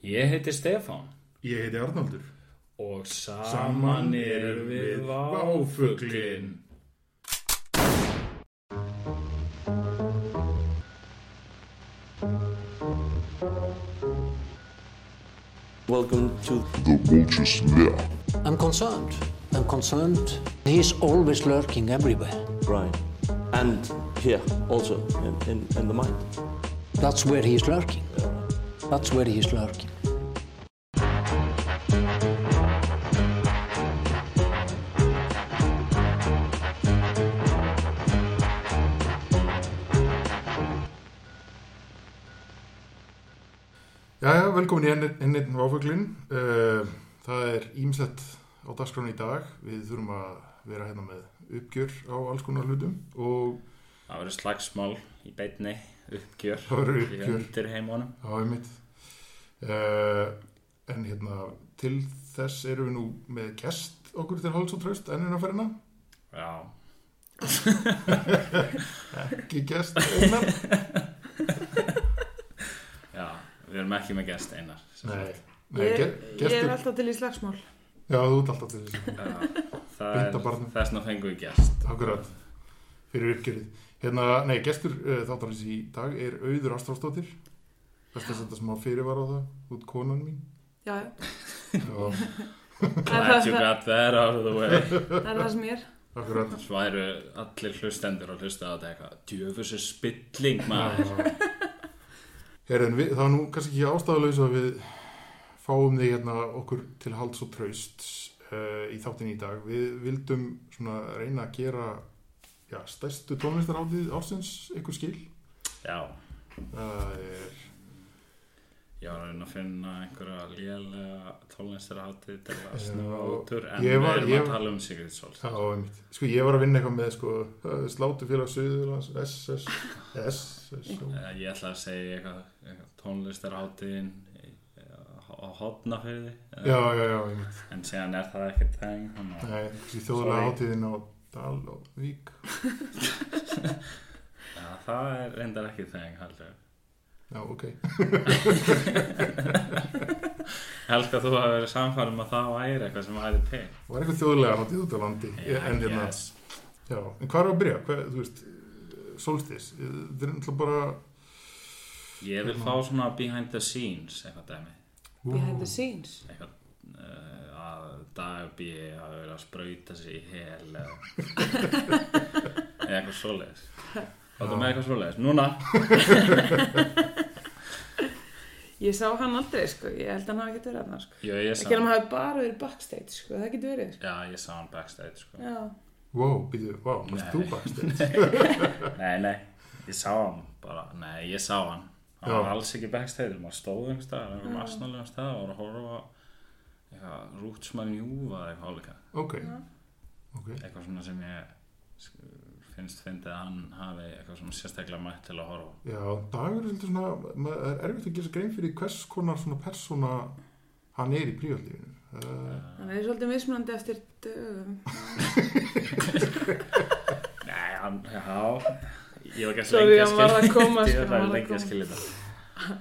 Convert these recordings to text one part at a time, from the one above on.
Ég heiti Stefán Ég heiti Arnaldur. og saman erum við Váfuglin. Welcome to The Vulture's Lair. I'm concerned. I'm concerned. He's always lurking everywhere. Brian. And here also in, in, in the mind. That's where he's lurking. That's where he's lurking. Jæja, velkomin í enn einn Váfuglin. Uh, það er ímsett á dagskránu í dag. Við þurfum að vera hérna með uppgjör á alls konar hlutum og Það verður slagsmál í beinni, uppgjör, verður í uppgjör. undir heimunum. það er mitt. Uh, en hérna, til þess erum við nú með gest okkur til háls og tröst ennina ferina. Já, Ekki gest einan. já, við erum ekki með gest einar. Nei, nei Ég, ég er alltaf til í slagsmál. Já, þú ert alltaf til þessu. Já, það er þessna fengum við gest. Akkurat, fyrir uppgjörið. Hérna, nei, gestur uh, þáttarins í dag er Auður Ástráðsdóttir. Best að setja smá fyrirvara á það, út konan mín. Já, já. Glad you got that out of the way. það er það sem ég er. akkurat. Svo væru allir hlustendur að hlusta á þetta eitthvað. Djöfus er spilling maður. Herðin, við, það er nú kannski ekki ástæðulegs að við fáum þig hérna okkur til halds og traust uh, í þáttin í dag. Við vildum svona reyna að gera já, stærstu tónlistarháttið ársins ykkur skil. Já, Það er, ég var að reyna að finna einhverja lélega tónlistarháttið til að snúa út úr en ég við var- erum að tala um Sigrid Sól. já, einmitt. Sko, ég var að vinna eitthvað með, sko, Slátufélag Suðurlands, SS, SS, Eh, Ég ætla að segja eitthvað, tónlistarháttiðin á hotnafyrði Já, já, já, einmitt. en síðan er það ekkert þeng Nei, hátíðin á Dal og Vík. Já, það er reyndar ekki þeng heldur Já, ok. Held að þú hafa verið samfærum að það væri eitthvað sem væri til Það var eitthvað þjóðlega hátíð út á landi. en hérna, yes. Já, en hvað er að byrja? Hvað, þú veist, Solstis, þetta er náttúrulega bara Ég vil fá svona behind the scenes eitthvað dæmi Behind the scenes. eitthvað uh, að dagbí að vera að sprauta sig í hel eða eitthvað svoleiðis Þetta með eitthvað svoleiðis Núna Ég sá hann aldrei, sko. Ég held að hann hafi getið verið þarna, sko. Jó, ég sá Ekki að hann hafi bara verið backstage, sko. Það getur verið, sko. Já, ég sá hann backstage sko. Já. Wow, býðu, wow, varst þú backstage? Nei, nei, ég sá hann bara, nei, ég sá hann hann var alls ekki backstage, maður stóð einhver stað, einhver Já. marsnálega stað og var að horfa á eitthvað rútsmann júfa eða eitthvað álíka Ok, ok, eitthvað svona sem ég finnst fyndið að hann hafi eitthvað svona sérstaklega mætt til að horfa já, dagur er svolítið svona, er erfitt að gera sér grein fyrir hvers konar svona persóna hann er í prífaldífinu. Uh, Hann er svolítið mismunandi eftir dögum. Nei, hann, já ég var ekki að slengja að skilja þetta.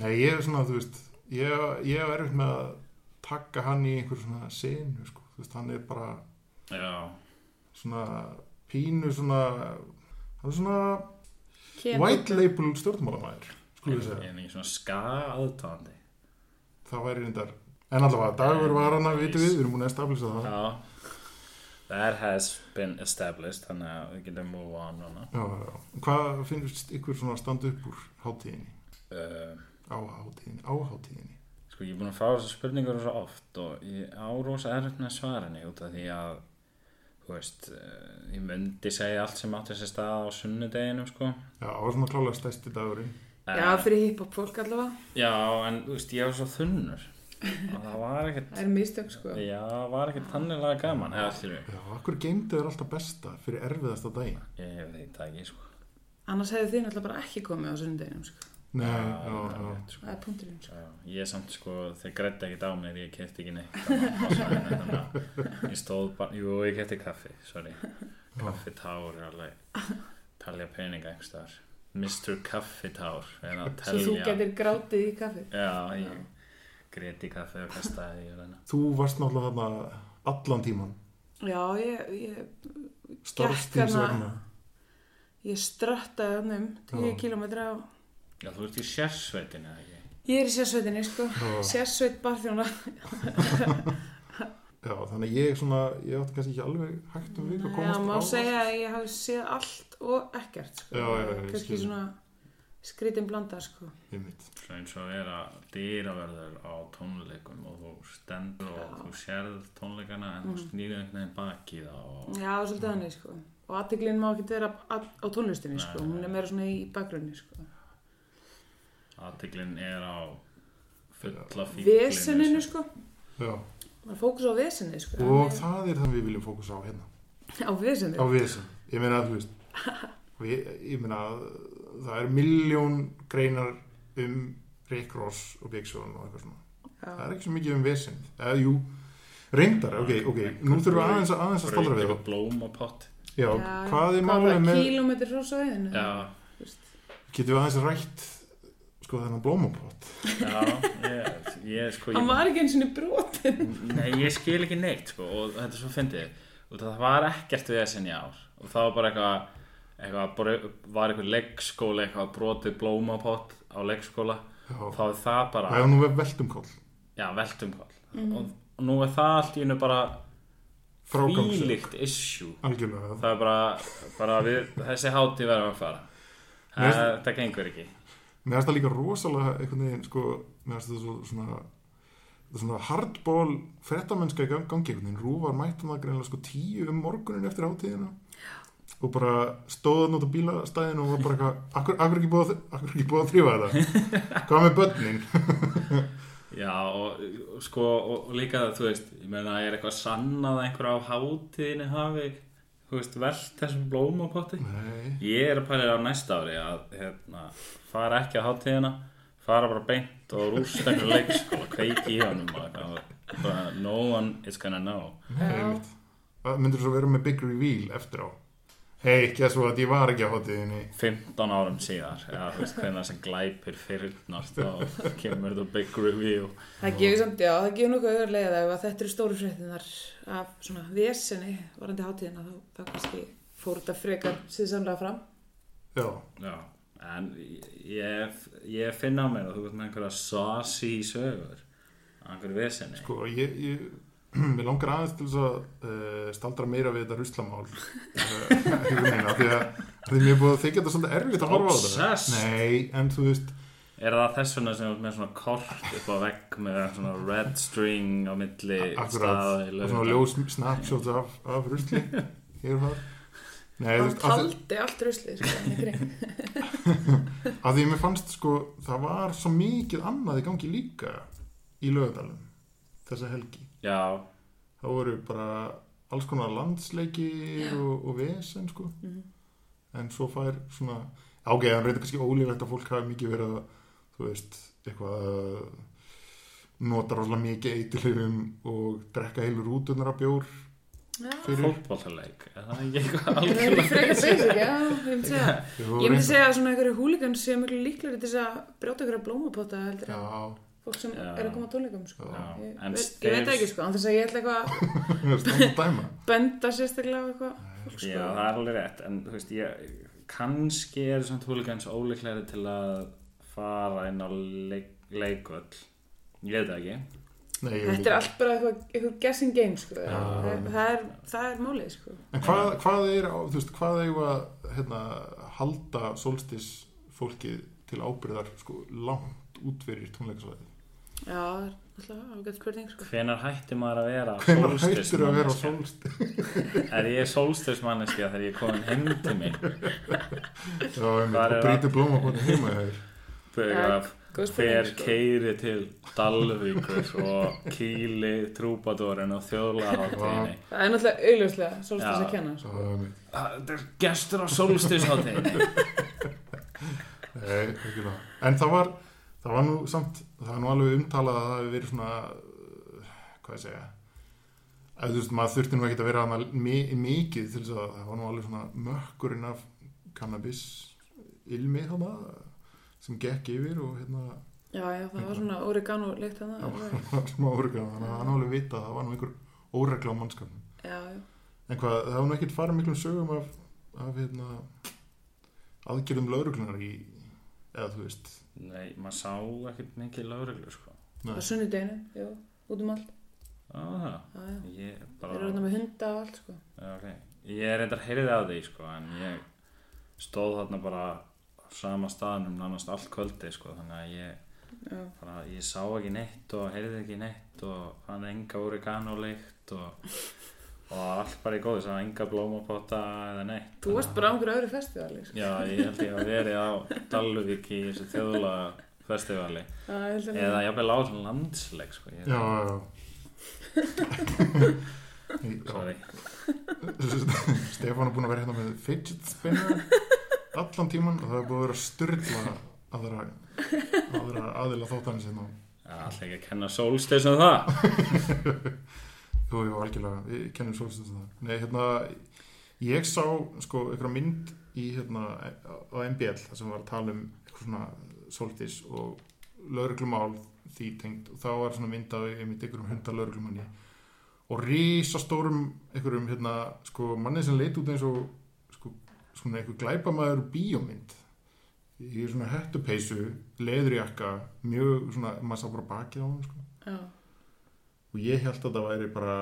Nei, ég er svona, þú veist, ég, ég er erfitt með að taka hann í einhver svona senu, sko, þú veist, hann er bara Já, svona pínu svona, hann er svona Kemur- white label stjórnmálamæður, skulum við ég segja. er ekki svona ska aðtáðandi Það væri reyndar, en allavega, dagur var hann að vitum við, við erum búin að establisa það. Já That has been established þannig að við getum move on núna Já, já. Hvað finnst ykkur svona að standa upp úr hátíðinni? uh, Á hátíðinni? Á hátíðinni? Sko ég er búin að fá þessar spurningar svo oft og ég árós erfitt með að svara henni út af því að þú veist, uh, ég myndi segja allt sem átti sér stað á sunnudeginu sko Já, það var svona klálega stæsti dagurinn. Já, fyrir hip-hop fólk allavega. Já, en þú veist, ég var svo þunnur og það var ekkert Það er mistök, sko. Já, það var ekkert tannilega gaman Já, akkur geimdu er alltaf besta fyrir erfiðasta daginn. Ég veit það ekki sko Annars hefðu þið náttúrulega bara ekki komið á sunnudeginum, sko. Nei, Já, já, það er sko. Það er punkturinn, sko. Ég samt sko, þeir grætti ekkert á mér, ég kefti ekki neitt þannig að ég stóð bara, jú, ég kefti kaffi, sorry, kaffi tár er alveg, talja peninga einhverstaðar, Mr. Kaffitár, er að Svo þú getur grátið í kaffi. já, ég, kaffe og kastaði og þannig. þú varst náttúrulega þarna allan tíman Já, ég, ég, starfstíms vegna ég ströttaði hann um 10 Já. kilometra á Já, þú ert í sérsveitinu, eða ekki? Ég er í sérsveitinni, sko. Já. Sérsveit barþjóna. Já, þannig að ég svona, ég átti kannski ekki alveg hægt um vik að Já, komast má á segja að ég hafi séð allt og ekkert, sko. Já, já, já, ég Kannski skil. svona skrítin blanda, sko. Einmitt. Svo eins og vera dýraverður á tónleikum og þú stendur og þú sérð tónleikana en þú snýrið einhvern veginn baki þá og Já, svolítið þannig, sko. Og aðteglinn má ekki vera á, á tónlistinni, sko. nei. Hún er meira svona í bakgrunni, sko. Aðtiklinn er á fulla fíklinu. Veseninu, sko. Já, Það er fókus á vesenni, sko. og það er það við viljum fókusa á hérna Á vesenni. á vesen, ég meina að þú veist við, ég meina að það er miljón greinar um Rick Ross og Big Sean og eitthvað svona það Já. er ekki svo mikið um vesen eða jú, reyndar, ok, ok nú þurfum við aðeins að, aðeins að staldra við það blómapott. já, hvað er málið með Kílómetri frá svæðinu. Já, getum við aðeins rætt sko þennan blómapott já, ég, ég sko... Hann ég, var ekki eins og brotin. Nei, ég skil ekki neitt sko og þetta er svo fyndið. Og það var ekkert við þessin í ár. Og það var bara eitthvað eitthvað, bara, var eitthvað leggskóla eitthvað brotið blómapott á leggskóla já, og þá er það bara það er nú við veltum kól já, veltumkvall og, og nú er það allt í hennu bara fílikt issue. Algjörlega. Það er bara, bara við, þessi hátíð verðum að fara. Það, það gengur ekki mér finnst það líka rosalega einhvern veginn sko, mér finnst það svo, svona svona hardball frettamennska í gang- gangi einhvern veginn, Rúvar mættum það greinlega sko tíu um morgunin eftir hátíðina og bara stóðan út á bílastæðinu og var bara eitthvað akkur, akkur ekki búið akkur ekki búið að þrýfa þetta? Hvað með börnin? Já, og, sko, og, líka það, þú veist, ég meina, er eitthvað sannað að einhver á hátíðinni hafi, þú veist, velt þessum blómapotti? nei, Ég er að pæla á næsta ári að, hérna, fara ekki á hátíðina, fara bara beint og rústa einhver leikskóla, kveiki í bara, no one is gonna know. það myndir svo vera með big reveal eftir á hei, að svo að ég var ekki á hátíðinni 15 árum síðar, eða, þú veist, hvernig sem glæpir fyrirnast og kemur þetta big review. Það gefur samt, já, það gefur nokkuð auðvitað ef að þetta eru stóru fréttinar af svona vesenni varandi hátíðina þá, þá kannski fór þetta frekar síðsamlega fram. já, Já, en ég, ég finna á mér að þú veist með einhverja saucy sögur, einhverju vesenni. Sko, ég, ég, mér langar aðeins til þess að uh, staldra meira við þetta ruslamál uh, af því að því mér er búið að þykja þetta svolítið erfitt að horfa á þetta. Nei, en þú veist Er það þess vegna sem ert með svona kort upp á vegg með svona red string á milli í og svona ljós snapshots af, af rusli. Hér og þar Nei, Hann veist, taldi allt ruslið, sko, af því mér fannst sko, það var svo mikið annað í gangi líka í lögadalum þessa helgi Já, það voru bara alls konar landsleiki og, og vesen sko. Mhm. en svo fær svona ágæð, hann reyndar kannski ólífægt að fólk hafi mikið verið að þú veist, eitthvað að nota rosalega mikið eitilifum og drekka heilur bjór Er er algjörlega? frekar basic, já, ég myndi segja. Að svona einhverju húlíkan sé miklu líklegri til þess að brjóta einhverja blómapotta heldur Já, fólk sem Já. er að koma á tónleikum, sko. Já. Ég, En veit, ég veit ekki, sko, annars að ég ætla eitthvað að er benda sérstaklega á eitthvað. fólk, Já, sko. það er alveg rétt En þú veist, ég, kannski er samt húligans óleiklegri til að fara inn á leik, leikvöll Ég veit það ekki Nei, ég Þetta er allt bara eitthvað, eitthvað guessing game, sko. Já. Það, það, er, það er málið, sko. En hvað, hvað er, veist, hvað eigum að hérna, halda solstis fólkið til ábyrðar sko, langt út fyrir tónleikasvæði? Já, það er alltaf ágætt spurning, sko. Hvenær hætti maður að vera Hvernig hættir að vera solstis? Er ég sólstismanneskja þegar ég er komin heim til mín? Já, og er brýtur blóma hvort heima. Þegar spurning, sko. keiri til Dalvíkur og kýli trúbadórin og þjóðlaháttíðinni Það er náttúrulega augljóslega svolítið Já. að kenna, sko. Það er gestur á sólstisháttíðinni Nei, ekki það. En það var, það var nú samt, það var nú alveg umtalað að það hefði verið svona, uh, hvað ég segja, að þú veist, maður þurfti nú ekkert að vera mi mikið til þess að það var nú alveg svona mökkurinn af cannabis ilmi þarna sem gekk yfir og hérna, Já, já, það var svona oregano leikt að það. smá orga, þannig að hann alveg vita að það var nú einhver óregla á mannskapnum. Já, já. En hvað, það var nú ekkert farið miklum sögum af, af hérna, aðgerðum lauruglunar í, eða þú veist, Nei, maður sá ekkert mikið lögreglu sko. Á sunnudeginu, já, út um allt. Já, já. Ég Þeir bara eru þarna með hunda og allt, sko. Já, ok. Ég er reyndar heyrið af því sko en ég stóð þarna bara á sama staðnum nánast allt kvöldi sko þannig að ég bara, ég sá ekki neitt og heyrði ekki neitt og fann enga oregano-lykt og, og allt bara í góðu, sá enga blómapotta eða neitt. Þú varst bara á einhverju öðru festivali. Já, ég held ég að verið á Dalvík í þessu þjóðlega festivali Já, ég held að eða jafnvel á svona landsleik sko. Ég, já, já. Já. Sorry. Stefán er búin að vera hérna með fidget spinner allan tíman og það er búin að vera styrla aðra, aðra aðila þóttanins hérna. Já, alltaf ekki að kenna Solstice um það. Jú, jú, algjörlega, við kennum svolítið það. Nei, hérna, ég sá sko einhverja mynd í hérna á MBL, það sem var að tala um eitthvað svona svolítið og lauruglumál því tengt. Og þá var svona mynd af einhverjum hundar lauruglumanni og risastórum einhverjum hérna sko manni sem leit út eins og sko svona einhver glæpamaður úr bíómynd. Í svona hettupeysu leðurjakka, mjög svona maður sá bara bakið á hann sko. Já, og ég held að það væri bara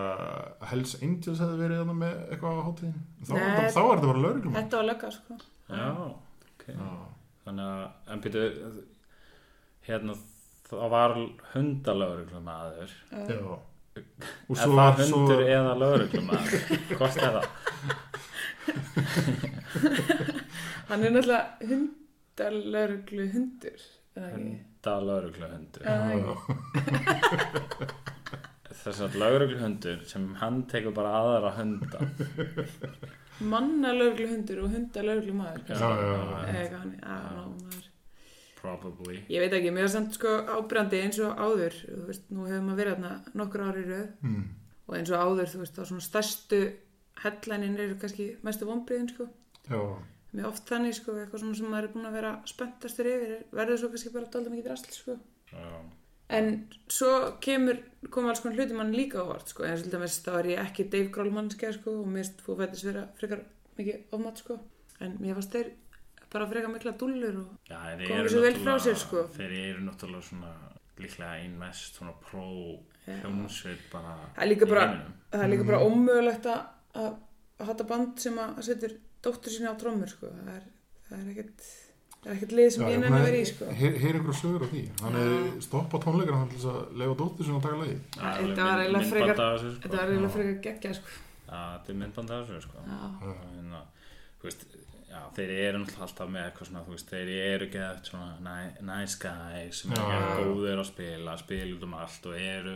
Hells Angels hefði verið þarna með eitthvað á hátíðin þá, Nei. var þetta- þá var þetta bara lauruglum þetta var lögga, sko. Já, ok. Þannig að, en byrju, hérna, það var hundalögreglum aður. já og svo það var hundur svo, eða lögreglum aður? Hvort er það? Hann er náttúrulega hundalörglu hundur, er það ekki? Hundalögregluhundur. Er það ekki? Þess að lögregluhundur sem hann tekur bara aðra hunda. Mannalörglu hundur og hundalörglu maður. já, já, já. Eða hann, maður. Probably. Ég veit ekki, mér er samt sko ábrandi eins og áður, þú veist, nú hefur maður verið þarna nokkur ári í röð Mm, og eins og áður, þú veist, þá svona stærstu headlinein eru kannski mestu vonbriðin, sko. já, Mér oft þannig, sko, eitthvað svona sem maður er búin að vera spenntastur yfir, er- verður svo kannski bara dálítið mikið drasl, sko. Já. En svo kemur, koma alls konar hluti mann líka ávart, sko, en svolítið mest þá er ég ekki Dave Grohl mannskja, sko, og mér fættis vera frekar mikið ofmatt, sko. En mér fannst þeir bara frekar mikla dúllur og Já, þeir Komu eru svo vel frá sér, sko. Þeir eru náttúrulega svona líklega ein mest svona pró hljómsveit bara það er líka bara, er líka bara ómögulegt að, að, að hata band sem að setur dóttur sína á trommur, sko. Það er, það er ekkert, það er ekkert lið sem ég nenni að vera í, sko. heyr einhverju sögur á því hann hefði stoppað tónleikana hann til þess að leifa dóttir sinna að taka lagi Það er Þetta var eiginlega frekar- þessu, sko. Þetta var eiginlega frekar geggja, sko. Þetta er myndband af þessu sko. Að, þú veist, þeir eru alltaf með eitthvað svona, þú veist, þeir eru gett svona ni- nice guys sem Já. eru góðir að spila, spila út um allt og eru,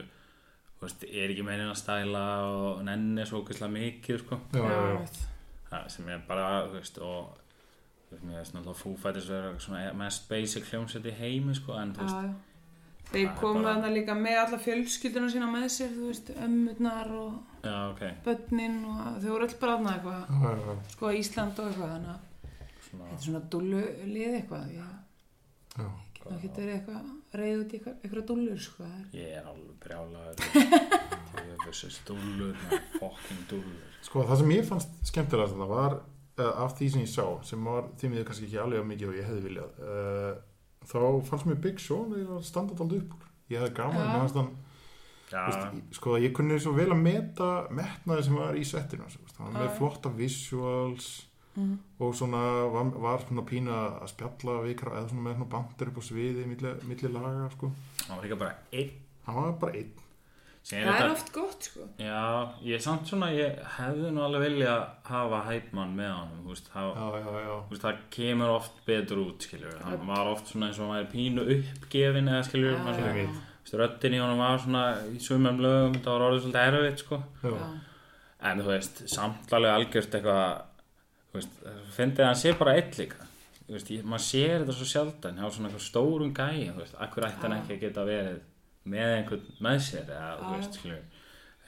þú veist, er ekki meinin að stæla og nenni svo okkurslega mikið, sko. já, já, já. Það sem er bara, þú veist, og mér veist náttúrulega Foo Fighters vera svona mest basic hljómsveit í heimi, sko, en þú veist. Þeir Það komu bara- þarna líka með alla fjölskylduna sína með sér, þú veist, ömmurnar og já, ok, börnin og þau voru öll bara þarna eitthvað, Já, já, sko Ísland og eitthvað, þannig að svona, þetta er svona dúllu lið eitthvað, ég Já. get nú ekki verið eitthvað reyð út í eitthvað, eitthvað dúllur, sko, það ég er alveg brjálaður, ég er þessi stúllur, fokkin dúllur. Sko það sem ég fannst skemmtilegast þetta var af því sem ég sá sem var því miður kannski ekki alveg mikið og ég hefði viljað uh, þá fannst mér Big Sean að ég var standað aldrei upp ég hefði gaman, mér fannst hann ég- sko ég kunni svo vel að meta metnaði sem var í settinu hann var með flotta visuals Mhm. og svona var, var svona pína að spjalla við, ykkur- eða svona með svona bandir upp á sviði milli, milli laga sko. Það var líka bara einn. Hann var bara einn sem það er þetta- oft gott, sko. Já, ég er samt svona, ég hefði nú alveg vilja hafa hæpmann með þú veist, það, já, já, já, þú veist, það kemur oft betur út, skiljur, hann var oft svona eins og hann væri pínu uppgefin eða skiljur, röddin í honum var svona í sumum lögum, það var orðið svolítið erfitt, sko, en þú veist, samt alveg algjört eitthvað, þú veist, fyndið að hann sé bara eitt líka, þú veist, ég, maður sér þetta svo sjaldan, hjá svona stórum gæja, þú veist, akkur ætti hann ekki að geta verið með einhvern með sér, eða, þú veist, skiljur,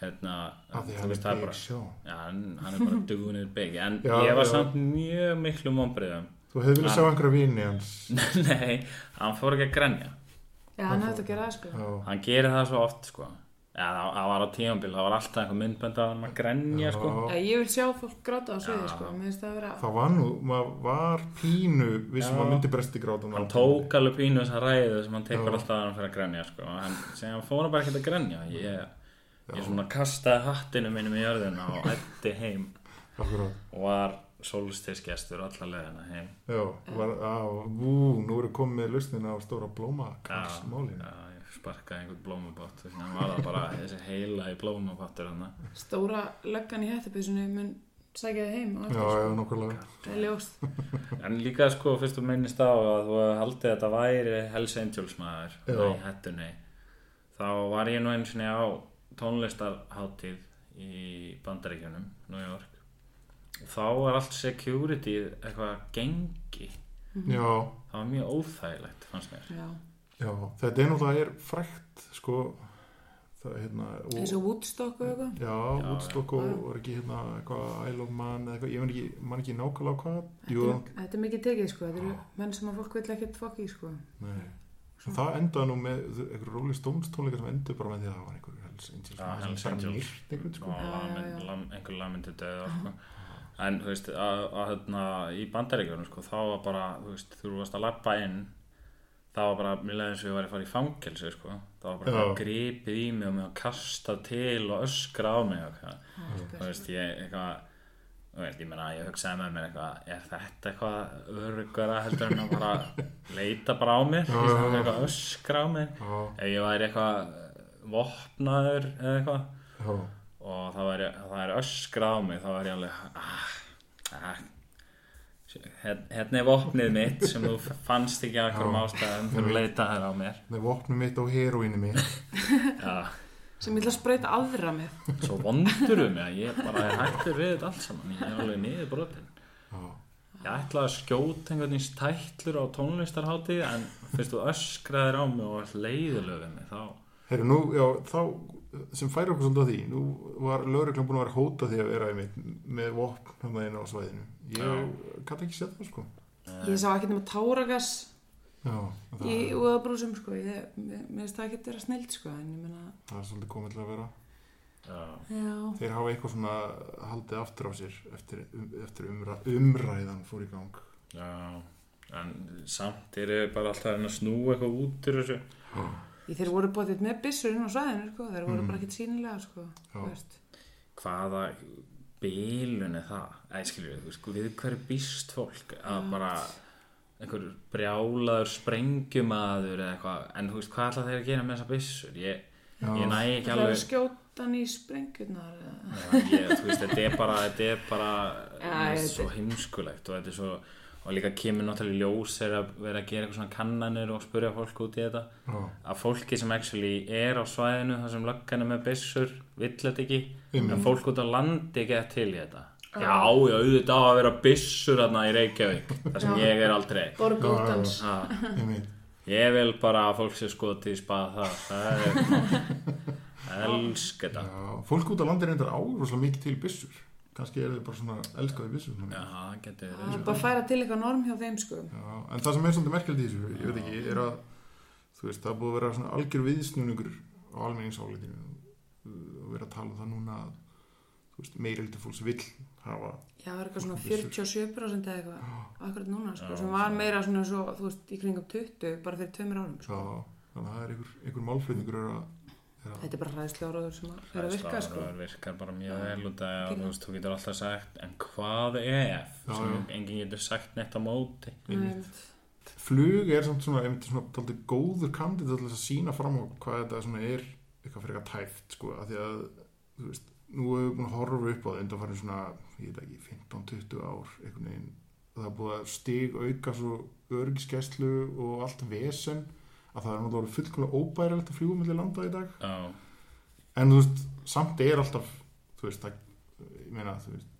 hérna, þú hann veist, það er bara, Já, hann, hann er bara doing it big En Já, ég var já. samt mjög miklu vonbriðum þú hefði viljað Hann- sjá einhverja vini hans. Nei, hann fór ekki að grenja. Já, hann hefði að gera það sko. Já, hann gerir það svo oft sko Já, það, var á tímambil, það var alltaf einhver myndbönd að að grenja sko. Ég vil sjá fólk gráta á sviði sko. Mér finnst það að vera Það var nú, maður var pínu vissum Já. að myndi bresti grátum hann tók alveg pínu þessa ræðu sem hann tekur alltaf að hann fyrir að grenja sko. hann, sem hann fór bara ekkert að grenja. Ég, ég svona kastaði hattinu mínum í jörðina og ætti heim Akkurát, og var solstisgestur allar leðina heim. Já, var, á, ú, nú erum komið með lausnina á stóra blóma málinu. Sparkaði einhvern blómabott þannig að hann var það bara þessi heila í blómabottur hann Stóra löggan í hættupísunni mun sækja þið heim Já, eftir, já, sko. nokkulega. Það er ljóst. En líka sko, fyrst þú minnist á að þú haldið að þetta væri Hells Angels maður Já. í hettunni þá var ég nú einu sinni á tónlistarháttíð í Bandaríkjunum, New York. Og þá var allt security eitthvað gengi. Já, það var mjög óþægilegt fannst mér. Já, já, þetta er náttúrulega er frækt, sko, það er hérna, og, eins og Woodstock og eitthvað? Já, Já, Woodstock og var ekki hérna eitthvað Isle of Man eða eitthvað, ég man ekki, man ekki nákvæmlega hvað, Þetta þetta er mikið tekið sko Þetta eru menn sem að fólk vil ekkert fokk í sko. Nei, svo það endaði nú með einhver Rolling Stones tónleika sem endur bara með því að það var einhver Hells Angels, sem Hells Angels. sko, og Já, já, lamin, já. lam, einhver lamindi döð sko. en þú veist að, að, hérna, í Bandaríkjunum sko, þá var bara þú veist, þú varst að lappa inn það var bara, mér leiði eins og ég var að fara í fangelsi sko. það var bara eitthvað gripið í mig og mig að kasta til og öskra á mig eitthvað. þú veist, ég eitthvað veist, ég meina, ég hugsaði með mér eitthvað er þetta eitthvað örugara heldur en að bara leita bara á fyrir já. eitthvað að öskra á mig. Já, ef ég væri eitthvað vopnaður eða eitthvað. Já, og það væri, öskra á mig þá væri ég alveg ah, ah, hérna er vopnið mitt sem þú fannst ekki einhverjum Já. ástæðum fyrir að leita þér á mér. Það er vopnum mitt og heroínu mitt, sem ég ætla að sprauta aðra með. Svo vondur um mig að ég bara er hættur við þetta allt saman. Ég er alveg niður brotin já, ég ætla að skjóta einhvern veginn tætlur á tónlistarhátti en fyrst þú öskraðir á mig og við mig þá Herru, nú, já, þá sem færi okkur svolítið að því, nú var lögreglan búin að vera hóta því að vera einmitt með vopn hann inn á svæðinu. Ég gæti ekki séð það, sko. Ég sá ekkert nema táragas Já, það, í úðabrúsum sko Ég, mér finnst það ekkert vera snild sko En ég meina, það er svolítið komið til að vera. já, já Þeir hafa eitthvað svona haldið aftur á sér eftir, eftir umræ, umræðan fór í gang. já en samt eru bara alltaf að reyna að snúa eitthvað út úr þessu Í þeir voru bóðið með byssur inn á svæðinu sko. Þeir voru Mm. bara ekkert sínilega sko Já. þú veist. hvaða bílun er það? Æ, skilju, þú veist, við hverju býst fólk? Að bara einhver brjálaður sprengjumæður eða eitthvað, en þú veist, hvað ætla þeir að gera með þessa byssur? Ég, ég næ ekki Það er að alveg skjóta í sprengjunar eða- Já, ég, þú veist, þetta er bara þetta er bara Já, svo heimskulegt og þetta er svo og líka kemur náttúrulega ljós þegar að vera að gera eitthvað svona kannanir og spurja fólk út í þetta. Já, að fólki sem actually er á svæðinu þar sem löggan er með byssur vill þetta ekki, Einmitt. en fólk út á landi get til í þetta. Já, já, auðvitað á að vera byssur þarna í Reykjavík þar sem Já. ég er aldrei. Borg Já, já, útans. ha, ég vil bara að fólk sé skotið í spað það það er elsk þetta. Fólk út á landi reyndar á rosalega mikið til byssur. Kannski er þau bara svona elskaði byssur. já, það getur Það verið er bara að færa til eitthvað norm hjá þeim sko. Já, en það sem er svolítið merkjöld í þessu, ég veit ekki, er að þú veist, það búið að vera svona algjör viðsnúningur á almenningsálitinu. Og vera að tala um það núna að þú veist, meireldi fólks vill hafa Já, það er eitthvað svona Byssur. 47% eða eitthvað Akkurat núna sko Já, Sem var meira svona svo, þú veist, í kringum 20 Bara fyrir tveimur árum Já, sko þannig að það er einhver, einhver málflutningur að Þetta er bara hræðsljóraður sem að er að virka sko. Það virkar bara mjög vel út að þú veist, þú getur alltaf sagt en hvað ef? Já, sem já. enginn getur sagt neitt á móti. Flug er samt svona, einmitt svona taldið góður kandidat til að sína fram á hvað þetta svona er eitthvað fyrir eitthvað tæft sko, að því að þú veist, nú hefur við búin að horfa upp á það undan farin svona, ég veit ekki, 15-20 ár einhvern veginn, það er búið að stig auka svo örgiskeslu og allt vesen að það er náttúrulega fullkomlega óbærilegt að fljúga milli landa í dag. Já, en þú veist, samt er alltaf þú veist, það, ég meina þú veist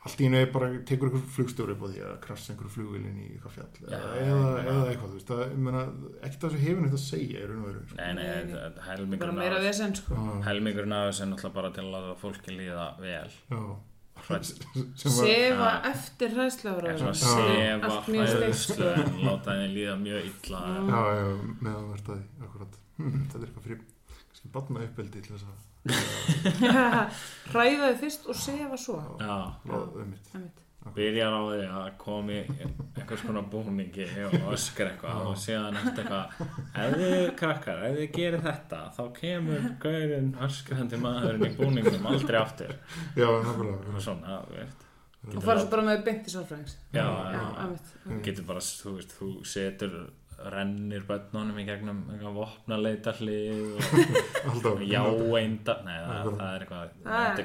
allt í einu er bara tekur einhver flugstjóri upp á því að krassa einhver flugvilin í eitthvað fjall eða, Já, eða, eða eitthvað, þú veist, það, ég meina ekkert að þessu hefur neitt að segja og veru sko. nei, nei, þetta- þetta- helmingurinn meira af vesen sko. Helmingurinn af þessu er náttúrulega bara til að láta fólki líða vel. Já, Sefa Já. eftir Já. sefa hræðslu en láta henni líða mjög illa. Já, já, meðan verðt að því, akkurat. Hm, þetta er eitthvað fyrir, kannski batna uppeldi til þess að Hræðaði fyrst og sefa svo. Já, láða um mitt. Byrjar á því að komi einhvers konar búningi og öskar eitthvað og síðan eftir eitthvað ef þið krakkar, ef þið gerir þetta þá kemur gaurinn öskrandi maðurinn í búningum aldrei aftur. Já, nákvæmlega. Og svona, þú veist. Og fara svo bara með beint í sálfræðings. Já, Já, já, einmitt. getur bara, þú veist, þú setur rennir bönnunum í gegnum eitthvað vopnaleita hlið og alltaf já einda nei, það, það er eitthvað Það er-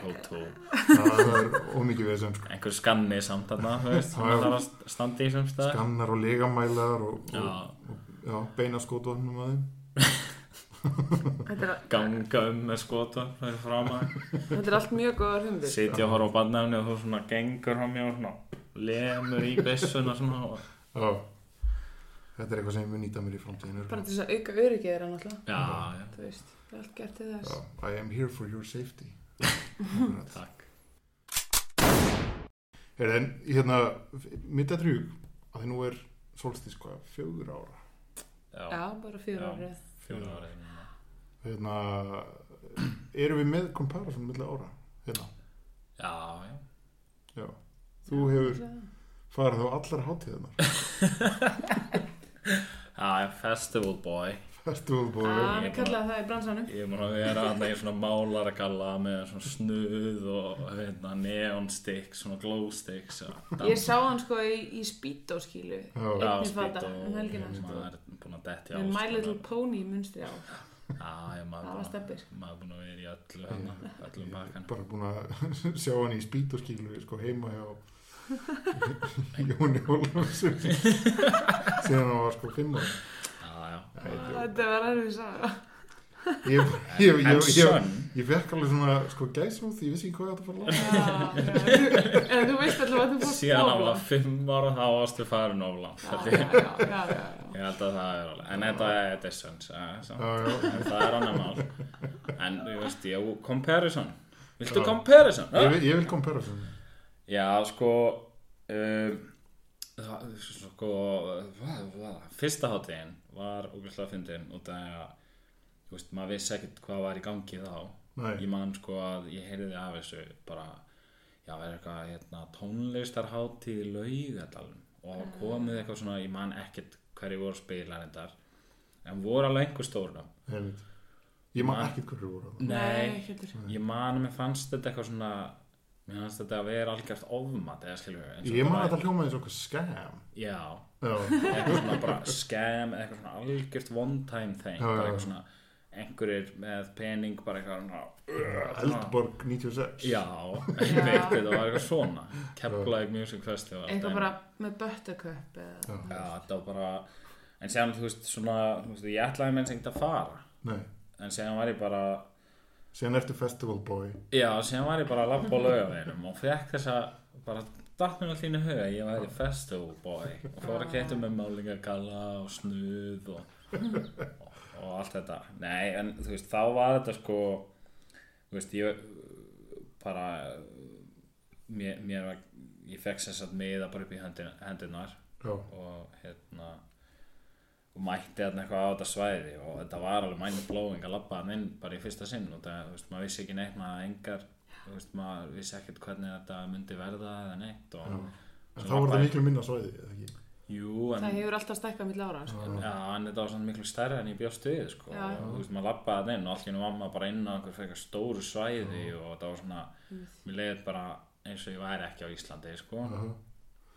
það er ómikið við sem sko. einhver skanni samt þarna, það þarf að standa í sem stað skannar og legamælar og, og, já, og já, beina skótvöfnum að þeim er, ganga um með skota fyrir fram að þetta er allt mjög góðar humdir sitja og horfa á barnafni og þú svona gengur á mér og svona lemur í byssuna svona og... já. þetta er eitthvað sem ég mun nýta mér í framtíðinu Bara til þess að auka já, já, Þú veist, það er allt gert til þess. Já, I am here for your safety. Takk. Er, en hérna mitt er trúg að því nú er solstís hvað, fjögur ára? Já, Já, bara Já. árið. fjóra árið núna. hérna erum við með comparison milli ára? Hérna, já, já. Já. Þú hefur farið á allar hátíðanar já, já, festival boy. Festival boy. Ah, Ég við kallaði það í bransanum. ég er múin að vera að í svona málaragalla með svona snuð og hérna, neon sticks, svona glow sticks Ég sá hann sko í, í Speedo skilu Já. og sko. er að My Little Pony munstri á. Já, ég maður Það var búin að- steppir. maður er búin að vera í öllu öllum pakkan bara búin að sjá hann í spýt og skílu sko heima hjá Jóni Ólafsson. Síðan hann var sko fimm ára. Já, já. Þetta var erfið saga ég, ég, ég, en ég, son? ég fekk alveg svona sko gæsúð, ég vissi ekki hvað ég átti að fara En þú veist alltaf að þú fórst síðan hann var fimm ára þá varstu farin of langt Já, held ég. já, já, já, já, já. ég held að það er alveg en þetta er, já. en það er annar mál. En þú veist, já, comparison. Viltu comparison? ég, ég vil comparison já, sko um, það, sko fyrsta hátíðin var ógæslega fyndin út af að þú veist, maður vissi ekkert hvað var í gangi þá Nei. ég man sko að ég heyrði af þessu bara, já, er eitthvað hérna, tónlistarhátíð í laugadalum og komið eitthvað svona, ég man ekkert hverju voru spilarindar en voru alveg einhver Einmitt. ég man Man- ekkert hverju voru. Nei, heldur. ég man að mér fannst þetta eitthvað svona mér fannst þetta að vera algjört ofmat eða og ég man að þetta hljómaði eins og eitthvað scam já, já, eitthvað svona bara scam eða eitthvað svona algjört one time thing Já, bara já. eitthvað svona einhverjir með pening bara eitthvað svona Eldborg 96 já, einmitt, þetta var eitthvað svona Keflavík Music Festival Eitthvað dæmi. bara með buttercup eða Já. þetta var bara en séðan, þú veist, svona þú veist, ég ætlaði með eins ekkert að fara Nei. en séðan var ég bara síðan ertu festival boy. Já, síðan var ég bara að labba á laugaveginum og fekk þessa, bara datt mér inn í huga, ég væri festival boy. Og fór að kæta með málingagalla og snuð og, og, og allt þetta. Nei, en þú veist, þá var þetta sko, þú veist, ég bara, mér, mér var, ég fekk sér satt miða bara upp í já, og hérna og mætti þarna eitthvað á þetta svæði og þetta var alveg mind blowing að labba hann inn bara í fyrsta sinn og það, þú veist, maður vissi ekki neitt maður engar, þú veist, maður vissi ekkert hvernig þetta myndi verða eða neitt og Já. þá var þetta miklu minna svæði eða ekki? Jú, en, Það hefur alltaf stækkað mill ára sko. já, en þetta var svona miklu stærra en ég bjóst við, sko Já. og þú veist, maður labbaði hann inn og allt í hennu var maður bara inn á einhver frekar stóru svæði og þetta var svona, mér leiði bara eins og ég væri ekki á Íslandi, sko Já.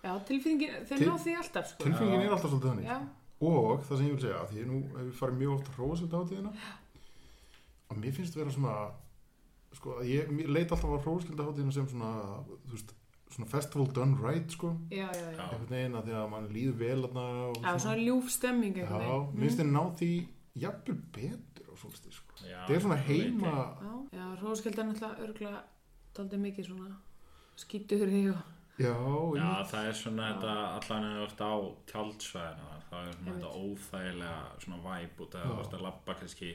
Já, tilfinningin, þeir Til- ná því alltaf sko. tilfengin er alltaf svolítið þannig Já, og það sem ég vil segja, því nú hef ég farið mjög oft að hrósa þetta hátíðina og mér finnst vera svona sko, að ég, mér leit alltaf að hróskilda hátíðina sem svona, þú veist svona festival done right, sko. Já, já, já. Einhvern veginn að því að mann líður vel þarna og Já, svona. ljúf stemming já, mér finnst þið ná því jafnvel betur á svolítið, sko. Það er svona það heima Já, já, róskeld er náttúrulega örgulega daldið mikið svona skítur í og já, það er svona þetta allan eða þú ert á tjaldsvæðina það er svona þetta óþægilega svona væp út að þú ert að labba kannski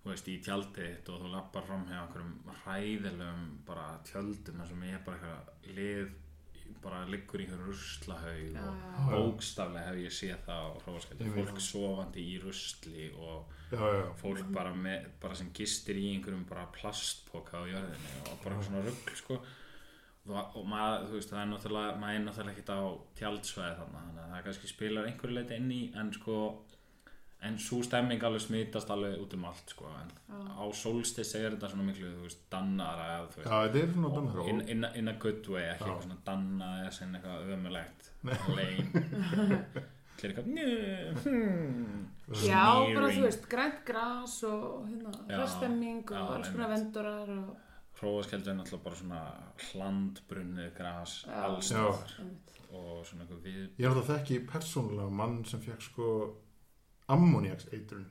þú veist, í tjaldið og þú lappar fram hjá einhverjum hræðilegum bara tjöldum þar sem ég er bara eitthvað lið bara liggur í einhverjum ruslahaug og bókstaflega hef ég séð það Ég veit fólk sofandi í rusli og já, já, fólk bara, með, bara sem gistir í einhverjum bara plastpoka á jörðinni og bara svona rugl sko og, maður, þú veist, það er náttúrulega maður er náttúrulega ekkert á tjaldsvæði þarna þannig að það kannski spilar einhverju leiti inn í en sko, en svo stemming alveg smitast alveg út um allt sko, en á solstis er þetta svona miklu, þú veist, dannara eða þú já, þetta er svona dannar veist, in, in, a- in a good way, ekki eitthvað svona danna eða sem eitthvað ömulegt lein Allir eitthvað "Njö, hmm." Já, bara þú veist, grænt gras og hérna, Já, hrestemming og alls konar vendurar og Hrófaskjöldu er náttúrulega bara svona hlandbrunnið gras Já. alls Já. staðar og svona eitthvað við ég er alltaf þekki persónulega mann sem fekk sko ammoniaks eitrun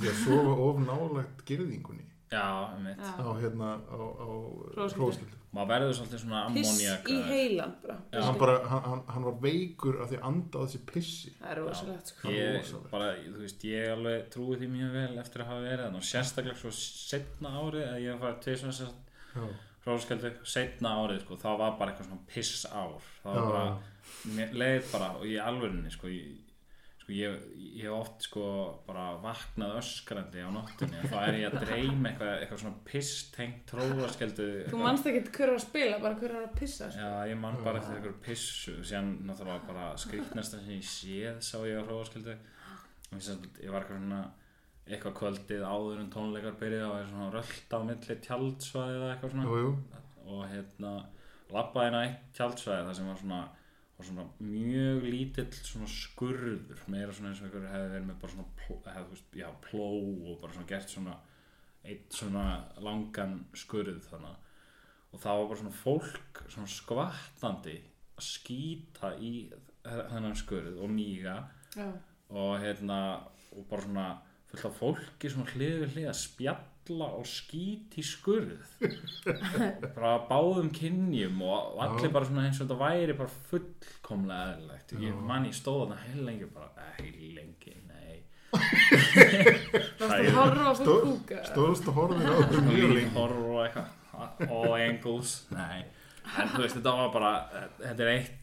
því að sofa of nálægt girðingunni Já, um mitt Já. á hérna á, á hróskildu Maður verður svolítið svona piss ammoniak í heilan bara. Já. hann, bara, hann, hann, var veikur af því að anda á þessi pissi Það er rosalegt sko. Ég, bara, þú veist, ég alveg trúi því mjög vel eftir að hafa verið og sérstaklega svo setna árið að ég var tveisum þess að já, hrófaskjöldu setna árið, sko, þá var bara eitthvað svona piss ár það var bara, mér leið bara og í alvörinni, sko, ég, sko ég, ég hef oft sko bara vaknað öskrandi á nóttunni. Og þá er ég að dreyma eitthvað, eitthvað svona piss tengt hrófaskjöldu Þú manst ekki hver var að spila, bara hver var að pissa sko. Já, ég man bara eftir einhverju pissu síðan náttúrulega bara skrýtnasta sem ég séð sá ég á hrófaskildu og ég, sem, ég var eitthvað svona eitthvað kvöldið áður en tónleikar byrjuð og er svona rölt á milli tjaldsvæði eða eitthvað svona. Jú, jú, og hérna labbaði inn á eitt tjaldsvæði þar sem var svona, var svona mjög lítill svona skurður meira svona eins og einhverju hefði verið með bara svona pló, hef, veist, já, pló og bara svona gert svona eitt svona langan skurð þannig og það var bara svona fólk svona skvattandi að skýta í þennan skurð og míga. Já. og hérna og bara svona fullt af fólki svona hlið við hlið að spjalla og skýt í skurð. Bara báðum kynjum og allir bara svona eins og þetta væri bara fullkomlega eðlilegt. Ég man ég stóð þarna heil lengi bara heil lengi, nei. Varstu að horfa á Stóð- fyrir kúka stóðst að horfa og angles, nei. En þú veist þetta var bara þetta er eitt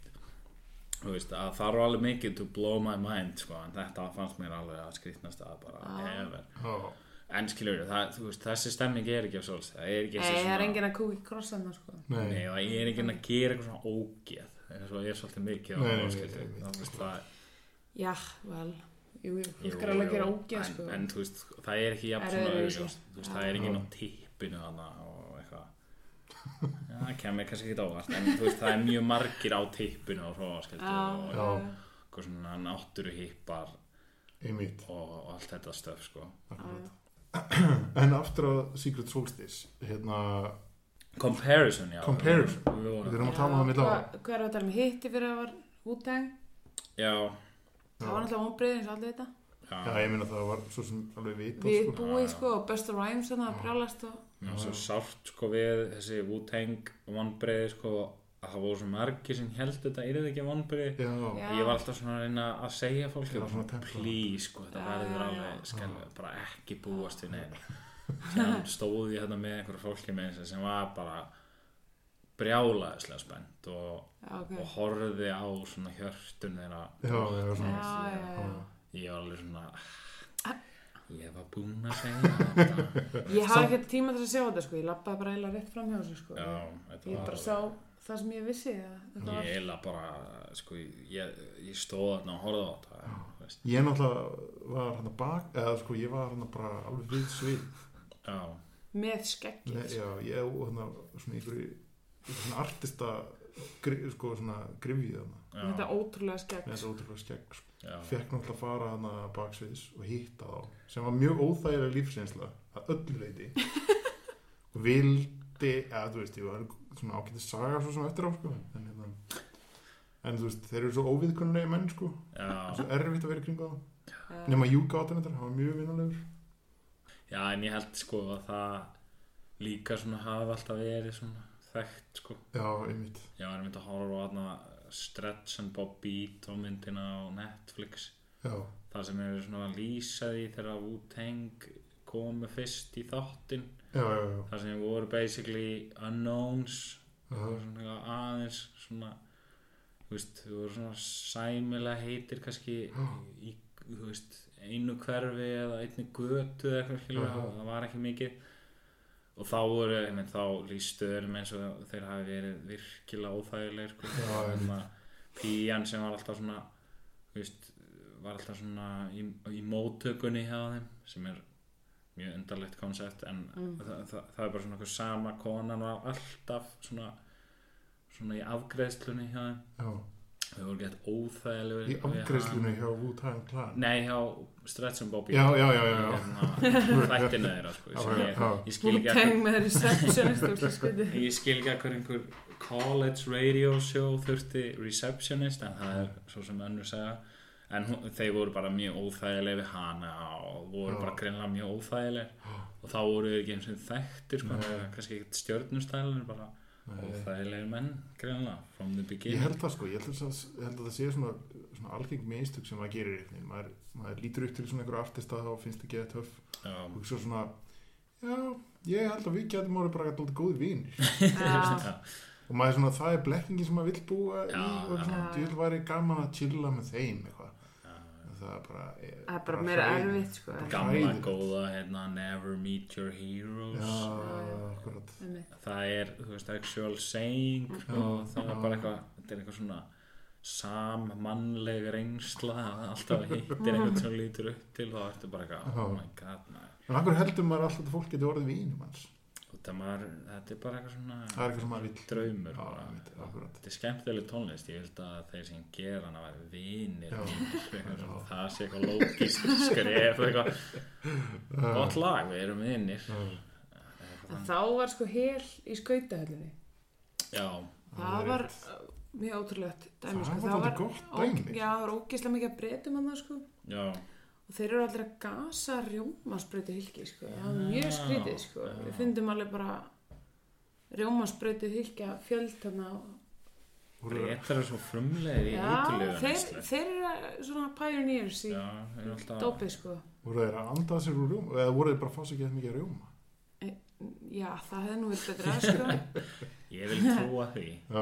veist að það var alveg mikið to blow my mind sko, en þetta fannst mér alveg að skrýtnast að bara ever. Já. en skilur það, þú veist, þessi stemming er ekki af svolítið, það er ekki þessi það er enginn að í krossan sko. Ég er ekki að gera eitthvað svona ógeð eins og ég er svolítið mikið á Nei, nei, nei, það, það, Já, vel. Jú, jú, jú, fólk alveg að gera jú, ógeð en, sko. en þú veist, það er ekki jafn svona auðvitað þú veist, það er ekki ná tippinu hana og Já, það kemur kannski ekki óvart en þú veist, það er mjög margir á tippinu á hróskildu Já, og svona náttúru hippar einmitt. og, og allt þetta stöf sko. en aftur að Secret Solstice hérna, Comparison, já. Comparison. Við við erum að tala um það með lága Hvað hvað er að tala um hitti fyrir að var Wu-Tang? Já, Það var náttúrulega vonbreið eins og allir þetta já, Já, ég minna það var svo sem alveg vita Við sko. búið sko og Busta Rhymes þannig að brjálast og var svo sárt sko við þessi Wu-Tang vonbreiði sko að það voru svo margir sem held þetta er þetta ekki vonbreiði Já, Já. ég var alltaf svona að reyna að segja Já, tempra. please sko þetta Já, verður já, alveg já. skelvið bara ekki búast við neina þannig stóð ég hérna með einhverju fólki með sem var bara brjálaðislega spennt og, Já, ok. og horfði á svona hjörtun þeirra. Já, já, Já, já, já, já. Ég var alveg svona ég var búinn að segja þetta. Ég hafði ekki tíma til að sjá þetta sko. Ég lappaði bara eiginlega rétt fram hjá þessu sko. Já, þetta Ég var bara sá það sem ég vissi að þetta Ég eiginlega bara, sko, ég, ég stóð þarna og horfði á þetta. Ég náttúrulega var hann að bak eða sko ég var hann bara alveg við svið. Já, með skeggið Nei, já, ég og hann svona einhverju svona artista sko svona grifið Þetta ótrúlega skegg með þessu ótrúlega skegg sko. Fekk náttúrulega að fara hann að baksviðs og hitta þá sem var mjög óþægilega lífsreynsla að öllu leiti og vildi eða þú veist, ég var svona ágætið saga svo sem eftir á sko. En, hérna, en þú veist, þeir eru svo óviðkunnulegi menn sko. Já, svo erfitt að vera í kringu þá. Já. nema Júka átum þetta, hann var mjög vinnulegur já, en ég held, sko, að það líka svona hafi alltaf verið svona þekkt, sko. já, einmitt. Var einmitt að horfa á þarna Stretch and Bob Beat og myndina á Netflix. já, Það sem eru svona lýsaði þegar Wu-Tang komu fyrst í þáttin já, já, já, þar sem voru basically unknowns. Já, og svona eitthvað aðeins svona þú veist, þú voru svona sæmilega heitir kannski í, þú veist, einu hverfi eða einni götu eða eitthvað skilur það var ekki mikið og þá voru, ég menn, þá lístu þeir eins og þeir hafi verið virkilega óþægilegir sko, að píjan sem var alltaf svona veist, var alltaf svona í, í móttökunni hjá þeim sem er mjög undarlegt koncept en það, það, það er bara svona sama konan var alltaf svona svona í afgreðslunni hjá þeim. Já. Þau voru gett óþægilegur í afgreiðslunni hjá Wu-Tang Clan Nei, hjá Stretch and Bobby já, já, já, já, já. Hérna, Þættinu þeirra sko, Já, já, ég, já. ég að Wu-Tang með receptionist og skviti. ég skil ekki að hver einhver college radio show þurfti receptionist en það er svo sem önnur segja en hún, þeir voru bara mjög óþægileg við hana og voru Já. bara greinlega mjög óþægileg og þá voru þau ekki eins og þekktir sko, kannski ekkert stjörnustælin bara Nei. óþægilegir menn greinlega from the Ég beginning held það sko, ég held að, ég held að það sé svona, svona algeng meðstök sem maður gerir maður, maður lítur upp til svona einhver artista og finnst það geða töff. Já, og svo svona já, ég held að við getum orðið bara alltaf góði vinir. Já, og maður er svona, það er blekkingi sem maður vill búa í Já, og já. svona, ég vil væri gaman að chilla með þeim eitthvað, það er bara það er bara meira erfitt, sko. gamla góða hérna, never meet your heroes. Já, það er, þú veist, actual saying sko, það er bara eitthvað þetta er eitthvað svona sammannleg reynsla alltaf hittir einhvern sem lítur upp til þá ertu bara eitthvað, oh my god en akkur heldur maður alltaf að fólk getur orðið vinum hans Það maður, þetta er bara eitthvað svona það er eitthvað sem maður vill. draumur þetta er skemmtileg tónlist, ég held að þeir sem gera hana væri vinir Já. Eitthvað svona, það sé eitthvað lókist skref eitthvað. Gott lag, við erum vinir. Þá var sko hel í skautahöllinni. já, Það var mjög ótrúlegt dæmi, Það sko. var dálítið gott dæmi. ó- Já, það var ógeðslega mikið að breytum hann það, sko. já Og þeir eru allir að gasa rjómasbrautu hylki, sko. Það var mjög skrítið, sko. Við fundum alveg bara rjómasbrautu hylkja fjöld þarna. Bretar er svo frumlegir í eiturlegu þeir, þeir eru svona pioneers í dópið, sko. voru þeir að anda sér úr rjóma eða voru þeir bara að fá sér ekki mikið rjóma Já, það hefði nú verið betra, sko. Ég vil trúa því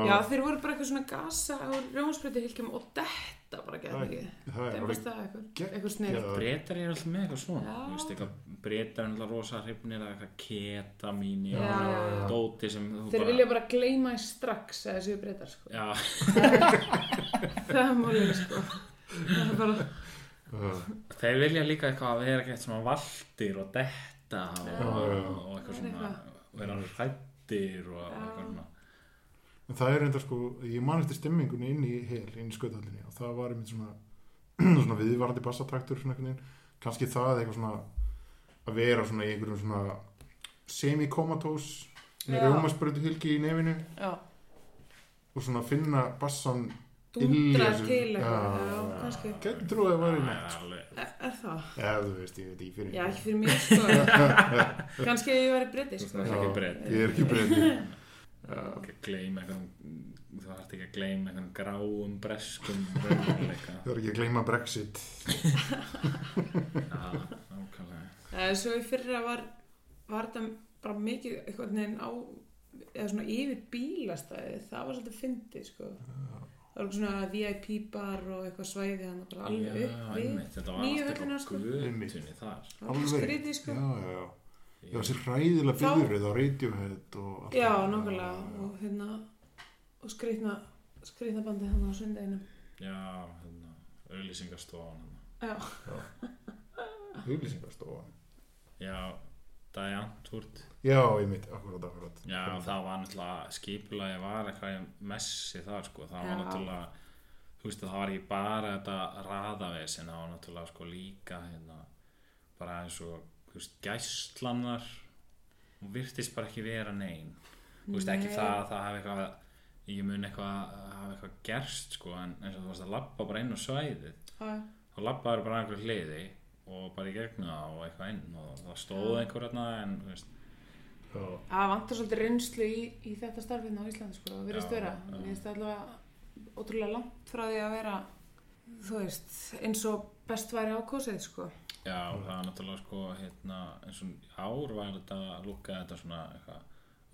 Já, þeir voru bara eitthvað svona gasa á rjómasbrautu hylkjum og detta bara Það- mikið. það er það eitthvað, snið. Bretar eru alltaf með eitthvað svona veist, eitthvað, Bretar er alltaf rosa hrifnir að eitthvað ketamín Já, já, já. dóti sem þú Þeir vilja bara gleyma því strax eða séu breytar sko. Það er málið sko. Það er bara, þeir vilja líka eitthvað að vera eitthvað svona valdir og detta og, já, já. og eitthvað er svona vera hrættir og Já. eitthvað svona en það er enda sko ég man eftir stemmingunni inn í hel inn í skautallinni og það var einmitt svona svona viðvarandi bassatraktur kannski það eitthvað svona að vera svona í einhverjum svona semi-komatós með Já. rjómasbrötu hylki í nefinu já, og svona finna bassan sig. til eitthvað, Já, já, já. getur trúið að það Það neitt er sko. Er, er það? Já, þú veist, ég veit ekki fyrir Já, ekki fyrir mér sko. kannski ef ég væri breyti sko. Þú Breti. Ég er ekki breyti ekki að gleyma eitthvað þú þarft ekki að gleyma eitthvað gráum breskum Það er ekki að gleyma Brexit Já, nákvæmlega Eh, Svo í fyrra var, var þetta bara mikið eitthvað neginn á eða svona yfir bílastæði það var svolítið fyndið sko. Það var svona VIP bar og eitthvað svæði hann bara alveg Já, upp þetta var nýju allt höllina, upp á sko. götunni þar. Var skrítið sko. Já, já, já. Þessi ræðilega byrðrið á Radiohead og allt Já, nokkulega og hérna og skrýtna, skrýtna bandi hann á sundeginu Já, hérna, auðlýsingastofan Já, Auglýsingarstofan Já, Dajantúrt Já, ég mitt, akkurat, akkurat. Já, það var náttúrulega skipulagi var eitthvað messi þar sko, það var Já. náttúrulega þú veist það var ekki bara þetta raðavesin, það var náttúrulega sko líka hérna, bara eins og þú veist, gæslanar og virtist bara ekki vera nein. Þú veist ekki Nei. það að það hafi eitthvað ég mun eitthvað hafi eitthvað gerst sko, en eins og þú veist að labba bara inn á svæðið. Já, þá labbaður bara einhver hliði og bara í gegnum það og eitthvað inn og það stóð einhver hérna en þú veist, það vantar svolítið reynslu í, í þetta starfinn á Íslandi sko, það vera. já. mér finnst það allavega ótrúlega langt frá því að vera þú veist, eins og best væri á kosið sko. Já, það var náttúrulega sko hérna, eins og ár var þetta lúkka þetta svona eitthvað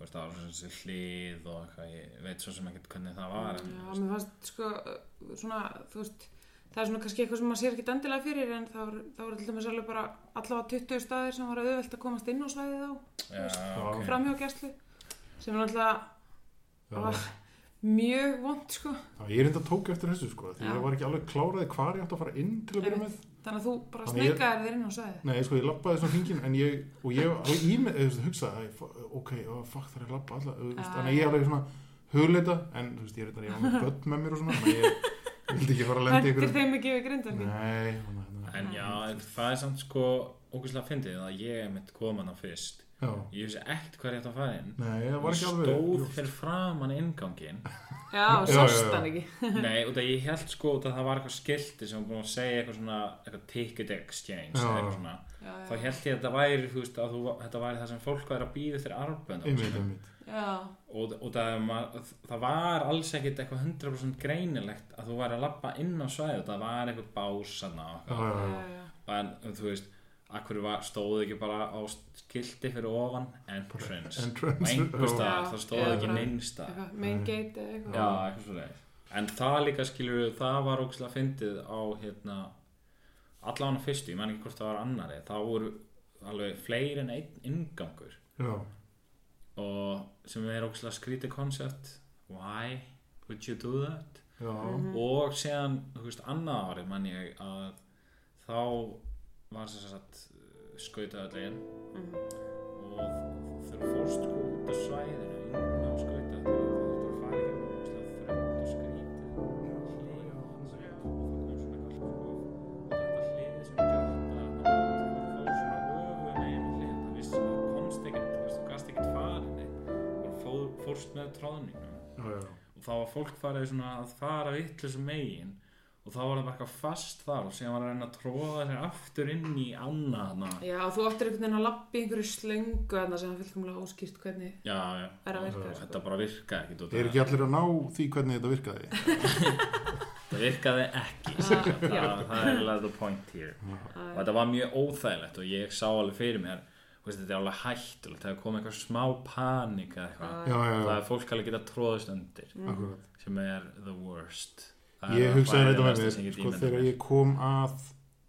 það var svona þessi hlið og eitthvað ég veit svo sem ekkert hvernig það var en, Já, mér fannst sko svona, þú veist það er svona kannski eitthvað sem maður sér ekki endilega fyrir en það voru til dæmis alveg bara allavega 20 staðir sem var auðvelt að komast inn á svæðið á Já, ok. framhjá gæslu sem er alltaf mjög vond sko. Já, ég er enda tók eftir þessu sko því Já. ég var ekki alveg kláraði hvar ég átti að fara inn til að byrja með. Þannig að þú bara ég- sneikaðir þér inn á svæðið. Nei, sko, ég lappaði svona hringin en ég, og ég alveg í mig, þú veist, hugsaði ok, oh, fuck, það er að lappa Já, þannig að ég alveg svona hugleita en, þú veist, ég er þetta, ég var með börn með mér og svona þannig að ég vildi ekki fara að lenda í Hendir ykkur þeim ekki við grindar Nei, þannig að En já, það er samt sko ógæslega fyndið að ég mitt kom hana fyrst. Já, Ég vissi ekkert hvað ég ætti að fara inn. Nei, það var ekki alveg stóð fyrir framan inngangin Já, Já, já, sást já. hann ekki. Nei, út af ég held sko að það var eitthvað skilti sem var búin að segja eitthvað svona eitthvað ticket exchange Já. eða eitthvað svona. Já, þá held ég að þetta væri, veist, að þú, þetta væri það sem fólk væri að býða eftir arbönd Einmitt, einmitt. já, og, og það, það var alls ekkit eitthvað 100% greinilegt að þú væri að labba inn á svæðu það var eitthvað básana en þú veist, akkur var, stóð ekki bara á skilti fyrir ofan? Entrance, Entrance, og einhver já. staðar, Já, það stóð eða ekki neinsta Eitthvað, main gate eða eitthvað. Já, eitthvað en það líka skilur við, það var ógslag fyndið á hérna allan fyrstu, ég man ekki hvort það var annari. Það voru alveg fleiri en einn ingangur já, sem er ógslag skrítið koncept. Why would you do that? Já, og síðan, þú veist, annað árið mann ég að þá var þess að sagt skautaðallin og þegar þú fórst sko út af svæðinu inn á skautaðallin já. og þá var fólk farið svona að fara vittlisum megin og þá var það bara eitthvað fast þar og síðan var að reyna að tróða sér aftur inn í ána þarna Já, þú áttir einhvern veginn að lappa í einhverju slöngu þarna sem er fylgumlega óskýrt hvernig já, já, er að virka. Og sko. þetta bara virkaði ekki Er ekki allir að ná því hvernig þetta virkaði? það virkaði ekki Ah, það, já. það er alveg the point here. Og þetta var mjög óþægilegt og ég sá alveg fyrir mér veist, þetta er alveg hættulegt það er komið eitthvað smá panik eða eitthvað. Já, já, það já, er fólk alveg geta tróðist undir akkurat. sem er the worst. Það Ég hugsaði þetta með versta mér, sko, þegar ég kom að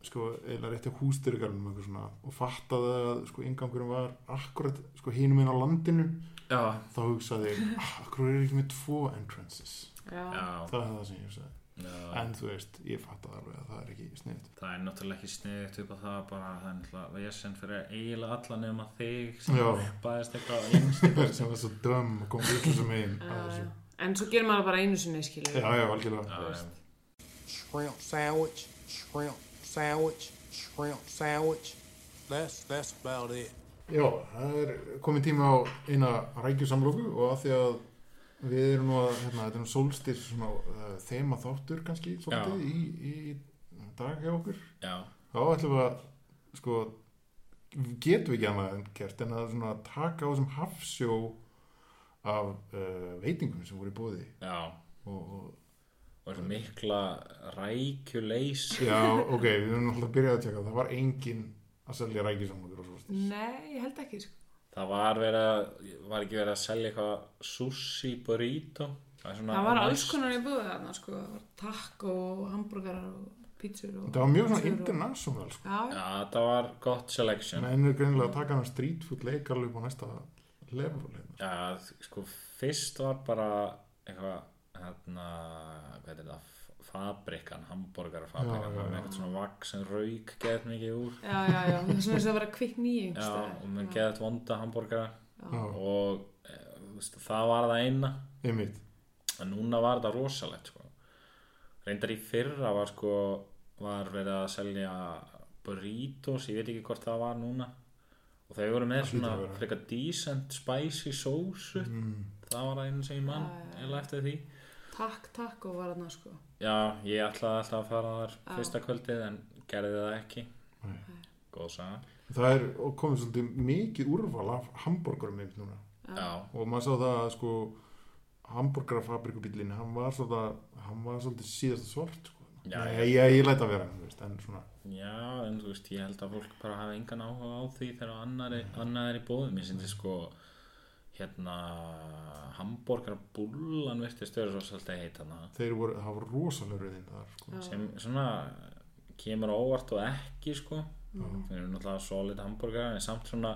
sko, eða rétti á hústyrgarnum eitthvað svona og fattaði að sko, ingangurum var akkurat, sko, hinum inn á landinu já, þá hugsaði ég, ah, akkur er ekki með tvo entrances? Já, já, það er það sem ég hugsaði já. en þú veist, ég fattaði alveg að það er ekki sniðt það er náttúrulega ekki sniðugt upp á það bara það er náttúrulega vesen fyrir eiginlega alla nema þig sem bæðist eitthvað sem var svo döm og kom út að já. þessu. En svo gerir maður bara einu sinni skilur já, já, algjörlega shrimp sandwich, shrimp sandwich, shrimp sandwich. That's that's about it. Já, það er komið tíma á eina rækjusamlóku og að því að við erum nú að, hérna, þetta er nú sólstir svona uh, þema þáttur kannski svolítið í, í dag hjá okkur. Já, þá ætlum við að sko, getum við ekki annað en gert en að svona taka á þessum hafsjó af uh, veitingum sem voru í bóði já. Og, og og mikla rækjuleysi. Já, ok, við erum alltaf að byrja að tjekka. Það var engin að selja svo Nei, ég held ekki sko. Það var verið að var ekki verið að selja eitthvað sushi burrito það, er svona Það var alls konar í búið þarna sko. Taco, hambúrgarar og pítsur og... það var mjög svona og- international sko. Já, já. það var gott selection en ennur greinilega að taka hana street food leik alveg upp á næsta level hérna. já, sko, fyrst var bara eitthvað hérna, hvað er þetta fabrikan, já, með eitthvað svona vaks sem rauk geðt mikið úr. Já, já, já, það er svona að vera kvikk nýjum já, og með geðt vonda hambúrgara. Já, og e, þú veist, það var það eina. Einmitt. En núna var þetta rosalegt sko. reyndar í fyrra var sko var verið að selja burritos, ég veit ekki hvort það var núna. Og þau voru með Það svona að frekar decent spicy sósu. Mm. það var það einu sem ég mann eða eftir því. Takk, takk og var þarna sko. Já, ég ætlaði alltaf að fara þar Já. fyrsta kvöldið en gerði það ekki Nei. góð saga það er og komið svolítið mikið úrval af hambúrgarum einmitt núna já, og maður sá það að sko hambúrgarafabrikubílinn hann var svolítið hann var svolítið síðast svart sko. Já, Nei, ég, ég læt að vera, þú veist, en svona Já, en þú veist, ég held að fólk bara hafa engan áhuga á því þegar annar er, er í bóðum. Ég syndi sko, hérna, hambúrgar bullan virtist stöður svo svolítið heit hana. þeir voru, það var rosalega rauðin þar, sko Sem svona kemur á óvart og ekki, sko. Það eru náttúrulega solid hambúrgar, en samt svona,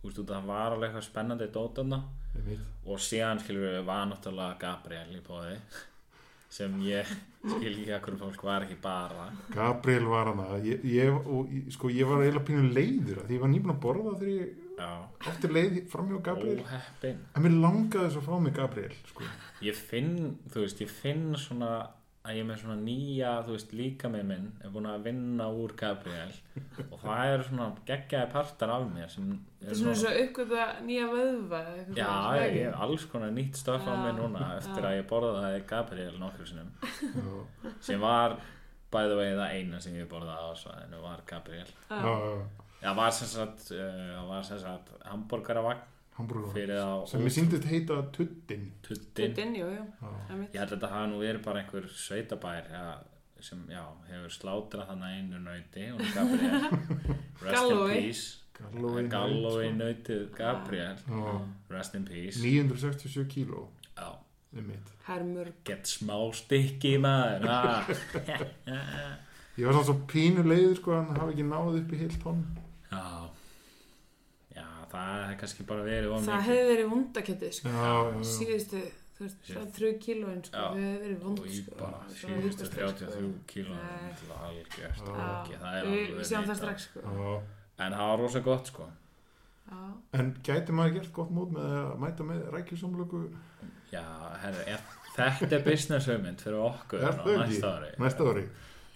þú veist, út að það var alveg eitthvað spennandi dótana. Einmitt. Og síðan, skilur við, var náttúrulega Gabriel í bóði. Sem ég skil ekki að hverju fólk var ekki bara. Gabriel var hana ég, ég, og, sko, ég var eiginlega pínu leiður af því ég var nýbúin að borða þegar ég Átti leið fram hjá Gabriel. Óheppin. en mér langaði þess að fá mig Gabriel sko. ég finn, þú veist, ég finn svona að ég er með svona nýja, þú veist, líka með minn er búin að vinna úr Gabriel. Og það eru svona geggjaði partar af mér sem Það er svona eins og uppgöta nýja vöðva eða eitthvað Já, svona, er það ég hef alls konar nýtt stöf á mig núna eftir að ég borðaði Gabriel nokkur sinnum. Sem var bæði vegið það eina sem ég borðaði á svæðinu var Gabriel. Já, já, Já, var sem sagt, uh, var sem sagt hambúrgaravagn sem mér síndist heita Tuddin Tuddin Tuddin, jú, jú. Ég held að þetta hafa nú verið bara einhver sveitabær ja, sem já, hefur slátrað þannig einu nauti og Gabriel. Rest Galloway. in peace. Galloway nautið Gabriel. Já. Rest in peace. 967 kíló. Já, mitt Hermur. get smá stykki maður. Ha. ég var svona svo pínu leiður sko að hann hafi ekki náð upp í heilt tonn Já Já, það hefði kannski bara verið of Það hefði verið vondakjöndið, sko. Síðustu, þú veist, það þrjú kílóin, sko. Já. Það hefði verið vond, og sko. bara síðustu hiklaust, sko. 33 kíló Nei. til að algjört Já. ekki, það er alveg við sjáum það strax, sko. Já. en það var rosa gott sko Já. en gæti maður gert gott mót með að mæta með rækjusamlöku já, herri, er, þetta er business hugmynd fyrir okkur Er á næsta ári næsta ári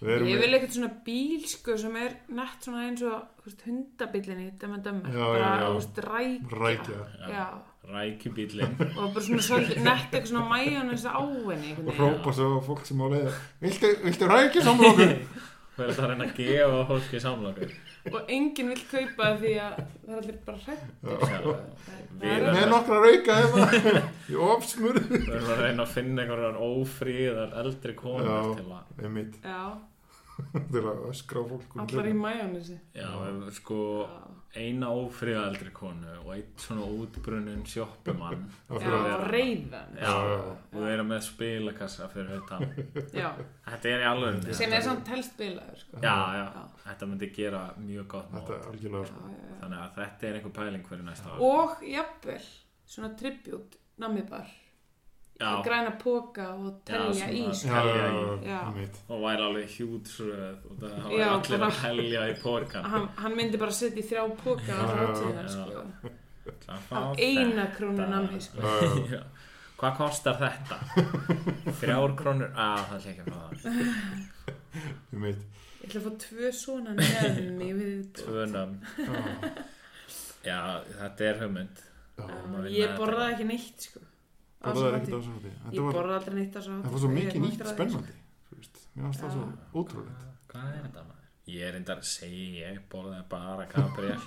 Ég vil eitthvað svona bíl sko sem er nett svona eins og hundabílinn í Dömmer Já, bara, veist, rækja. Rækja. Rækjubílinn og bara svona nett eitthvað svona mæjónis á henni einhvern og hrópa svo fólk sem á leið viltu, viltu rækjusamlöku fyrir það að reyna að gefa fólki samlokur og enginn vill kaupa því að það er allir bara hrætt við með nokkra rauka hérna. Í ofsmurð. Við erum að reyna að finna einhverjar ófríðar eldri konur Já. til að Já, til að öskra fólk um allar í mæjónisi já, sko eina ófríða eldri konu og einn svona útbrunnin sjoppumann. Og reyðan og erum með spilakassa fyrir Já, þetta er í alveg sem er samt helst bilaður sko. já, já, þetta myndi gera mjög gott sko. þannig að þetta er einhver pæling fyrir næsta ár. Og jafnvel svona tribut namibar já, græna póka og telja í og væri alveg hjútsröð og það Já, allir bara- að helja í porkan hann, hann myndi bara setja í þrjá póka á já. sko. Af eina þetta. krónu namni sko. Já. hvað kostar þetta? þrjár krónur? að það er ekki að fá það einmitt ég ætla að fá tvö svona nefni við tvö nöfn já, þetta er hugmynd ég borðaði ekki neitt sko. Borðaði ekkert á hátíð. þessu hátíð. ég borðaði aldrei neitt á svo það var svo mikið nýtt spennandi mér varst það Já. svo ótrúlegt hvað er þetta maður? ég er reyndar að segja ég borðaði bara Gabriel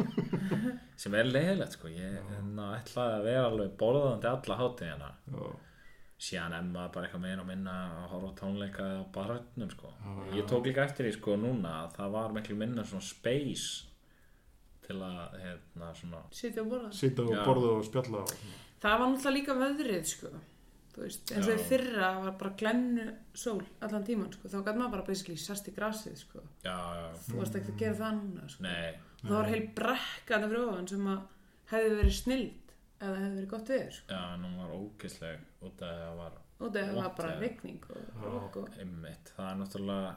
sem er leiðilegt sko ég hérna, ætlaði að vera alveg borðandi alla hátíðina já, síðan maður bara eitthvað meira og minna að horfa tónleika á barnum sko. ég tók líka eftir því sko núna að það var miklu minna svona space til að hérna svona sitja og borða sita og Já. borða og spjalla og, það var náttúrulega líka veðrið sko. Veist, eins og í Já. fyrra var bara glennu sól allan tíman sko. þá gæti maður bara basically sast í grasið sko. já, já, þú varst ekkert að gera það núna sko. það var heil brekka þetta fyrir ofan sem að hefði verið snild eða hefði verið gott veður sko. já, nú var ógisleg út af að það var og það var bara veður. rigning og ymmit, það er náttúrulega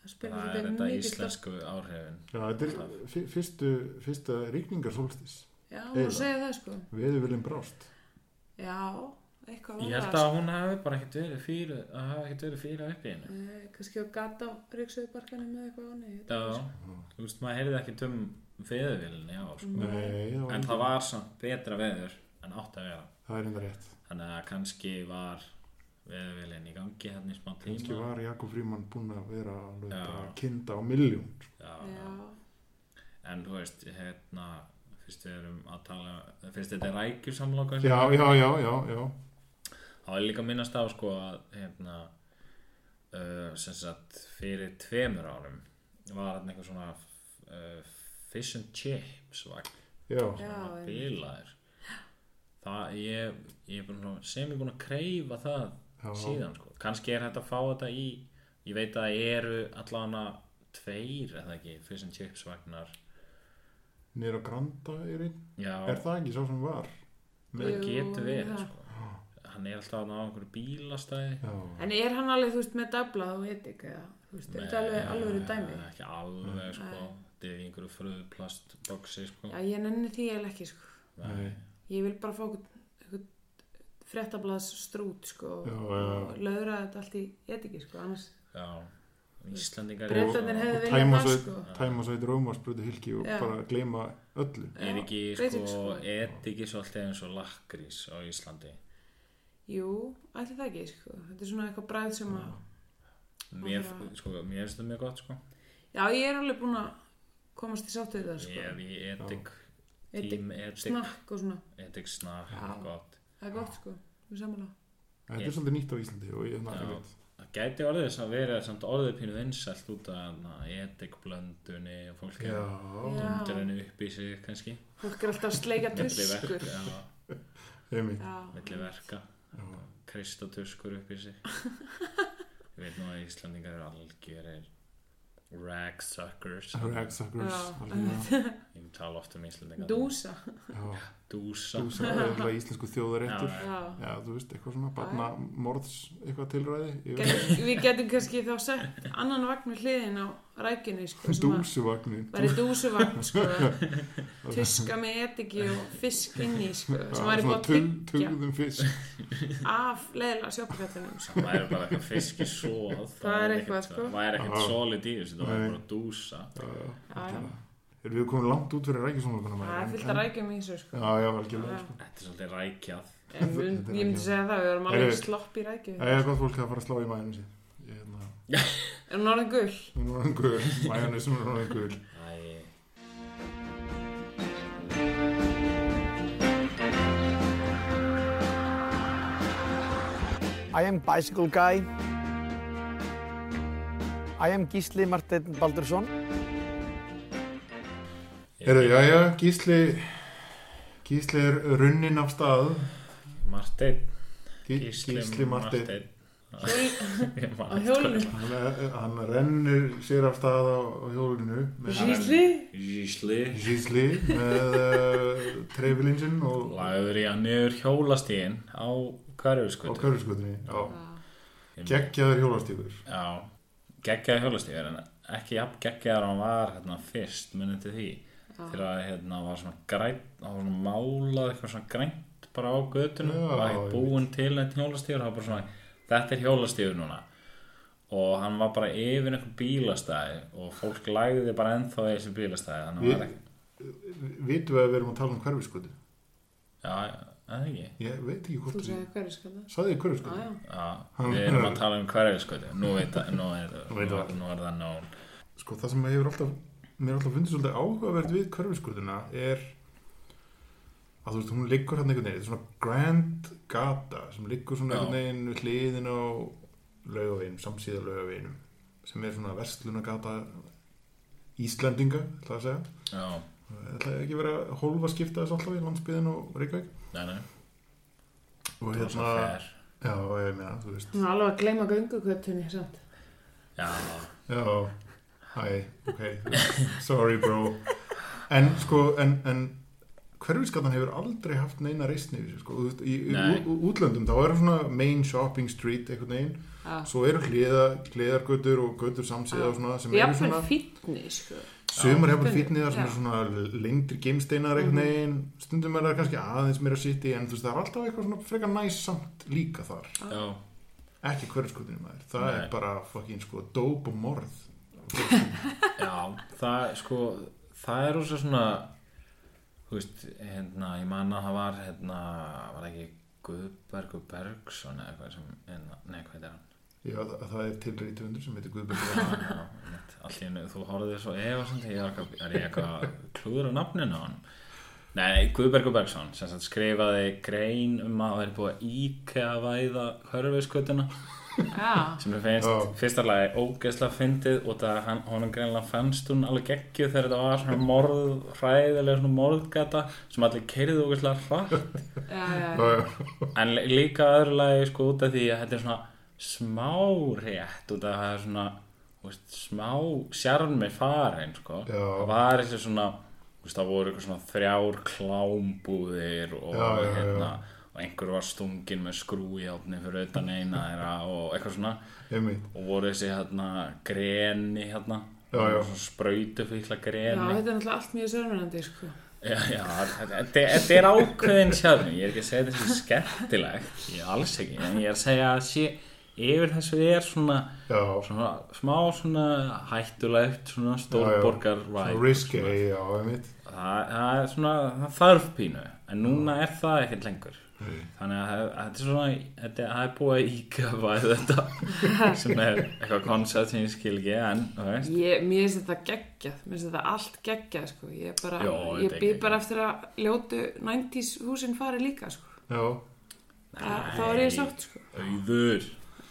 það það er þetta íslensku áhrifin já, þetta er fyr- fyrstu, fyrsta ríkningar sólstis já, og segja það sko veður viljum brást já, eitthvað ég held að hún hafi bara ekkert verið fyrir að hafi ekkert verið fyrir upp í hennu sko. Eh, kannski á gata á Ríksuðubarkanum með eitthvað á nei já, þú veist, maður heyrði ekkert um veðurvillinni á sko. Nei, það en það var samt betra veður en átt að vera. Það er enda rétt. Þannig að kannski var veðurvillin í gangi hérna í smá tíma. Kannski var Jakob Fríman búinn að vera bara kinda á milljón já, já, en þú veist, hérna fyrst við erum að tala fyrst þetta er rækjusamloka já, já, já, já, já þá er líka að minnast á sko að hérna uh, sem sagt fyrir tveimur árum var hann eitthvað svona uh, fish and chips vagn Já, Já, einmitt. bílaður það ég, ég er búin að sem ég búin að kreyfa það Já. síðan sko. kannski er hægt að fá þetta í ég veit að það eru allavega tveir eða ekki fish and chips vagnar á Granda er einn Er það ekki sá sem var? það Jú, getur verið það. sko. hann er alltaf á einhverju bílastæði Já, En er hann alveg, þú veist, með dablað og etik eða, þú veist, er þetta alveg alveg dæmi? ekki alveg sko þetta er einhverju fröðplastboksi sko. Já, ég nenni því eiginlega ekki, sko. nei, Ég vil bara fá fréttablaðs strút, sko, Já, og löðra þetta allt í etiki, sko, annars já, Íslandingar Bretarnir hefðu og viljað tæma það, sko. tæma svo eitt rómarsbruti hilki og Já. bara gleyma öllu er ekki sko sko. etiki svolítið eins og lakrís á Íslandi Jú, ætli það ekki, sko. Þetta er svona eitthvað bræð sem að, mér, sko, mér finnst það mjög gott sko já, ég er alveg búin að komast í sáttu við það, ég er sko. í etik tím etik snakk og svona. etik snakk gott Það er gott, sko, við samanlega. Þetta er svolítið nýtt á Íslandi og ég er það gæti orðið þess að vera samt orðið pínu vinsælt út af etik blöndunni og fólk Já. dundur henni upp í sig kannski. Fólk er alltaf að sleika tuskur. milli verka. Krist og tuskur upp í sig. Ég veit nú að Íslandingar eru algjörir ragsuckers Ragsuckers ég tala oft um Íslandingar dúsa. Dúsa. Sem er eiginlega íslensku þjóðaréttur. Já, Já. Já, þú veist, eitthvað svona barna morðs eitthvað tilræði við getum kannski þá sett annan vagn við hliðin á rækjunni sko, Dúsuvagnin væri dúsuvagn sko, tuska með etiki og fisk inn í sko, sem væri búið að tyggja fisk af leðilega sjókvættunum sko. það væri bara eitthvað fiski svoð Það er eitthvað, sko. það væri ekkert Já. solid í þessu það væri bara dúsa. Erum við komin langt út fyrir rækjusónlokuna? það er fyllt að rækjum í þessu sko. Sko. þetta er svolítið rækjað ég myndi segja það, við erum alveg slopp í rækju Það er gott fólk að fara að slá í mæðinu Ég er hún orðin gull? Hún er orðin gul, mæðinu sem er orðin gul. Æ, I am bicycle guy. I am Gísli Martin Baldursson. Herru, já, já, Gísli Gísli er runnin af stað. Marteinn. Gí- Gísli Martin á hjólinu. hann, hann rennir sér af stað á, á hjólinu með Gísli? Gísli. Gísli með uh, trefilinn sinn og lagður í að niður hjólastíðin á körfskutinni geggjaður hjólastíkur já, geggjaði hjólastíður en ekki jafn geggjaður hann var hérna, fyrst munið til því. Þegar að hérna, var svona grænt það var svona málað eitthvað svona grænt bara á götunum Já, var ekki búin til eitt hjólastíður það var bara svona, þetta er hjólastíður núna. Og hann var bara yfir einhver bílastæði og fólk lægði bara ennþá í þessi bílastæði þannig að hann var ekki vitum við að við erum að tala um hverfiskutu já, eða ekki? Ég veit ekki hvort þú skal það saði ég já, hverfiskutu já. Já, við erum að tala um hverjuskutu nú, veit að- nú, er, Nú er, það. nú er það nón sko það sem hefur alltaf mér er alltaf fundið svolítið áhugavert við hverfiskutuna er að þú veist hún liggur hann einhvern veginn þetta er svona grand gata sem liggur svona einhvern veginn við hliðin á laugavegin, samsíða laugaveginu sem er svona verslunagata Íslendinga, ætla að segja. Já, ætla ekki vera að hólfa skipta þess alltaf í landsbyðin og Reykjavík. Nei, nei, og hérna, já, ég meina, þú veist. Hún er alveg að gleyma göngugötunni samt. Já, Já, hæ, ok, sorry bro. En sko, en, en hverfiskatan hefur aldrei haft neina sig, sko, í, í Nei. útlöndum þá er svona main shopping street einhvern veginn, Já. svo eru hliða, hliðargötur og götur samsíða og svona sem eru svona, fítni sko. sumar hefur Já. fítniðar sem eru svona lengri geimsteinar einhvern veginn, stundum er það kannski aðeins meira sitt í, en þú veist, það er alltaf eitthvað svona frekar næs samt líka þar, já, ekki hverfiskotinu maður, það Nei. er bara fucking sko dóp og morð. Já, það sko það er úr svona þú veist, hérna, ég man að það var hérna, var ekki Guðbergur Bergson eða eitthvað sem, hérna, nei, hvað er hann? Já, það, það er til rítufundur sem heitir Guðbjörn Já, já, allt í hennu, þú horfðið svo efa samt, ég er eitthvað klúður á nafninu á hann? Nei, Guðbergur Bergson, sem skrifaði grein um að það væri búið að íkja væða hörfiskvötuna Já, sem er finnst Já. fyrsta lagi ógeðslega fyndið og það hann, honum greinlega fannst hún alveg geggjuð þegar þetta var svona morð, hræðilega svona morðgata sem allir keiriðu ógeðslega hratt já, já, Já, já. en líka öðru lagi sko út af því að þetta er svona smá rétt út af að það er svona þú veist, smá sjarmi farin sko það var þessi svona þú veist, það voru eitthvað svona þrjár klámbúðir og Já, já, já. hérna einhver var stungin með skrújátni fyrir utan eina þeirra og eitthvað svona. Og voru þessi hérna greni hérna. Já, já. sprautu fíkla já, greni þetta er náttúrulega allt mjög sörmennandi, sko. Já, já, þetta er ákveðin sjálfum, ég er ekki að segja þetta sé skemmtilegt, ég er alls ekki, en ég er að segja að sé, yfir þessu er svona, Já, svona smá svona hættulegt, svona stórborgar risky, já, einmitt. það, það er svona, það þarf pínu, en núna er það ekkert lengur, þannig að þetta er svona, þetta það er búið að íkjöfa þetta, sem er eitthvað koncept sem ég skil ekki, en, Ég, mér finnst þetta geggjað, mér finnst þetta allt geggjað, sko. Ég bara, Jó, ég býð bara eftir að ljótu 90s húsin fari líka, sko. Já, Það, þá er ég sátt, sko. auður,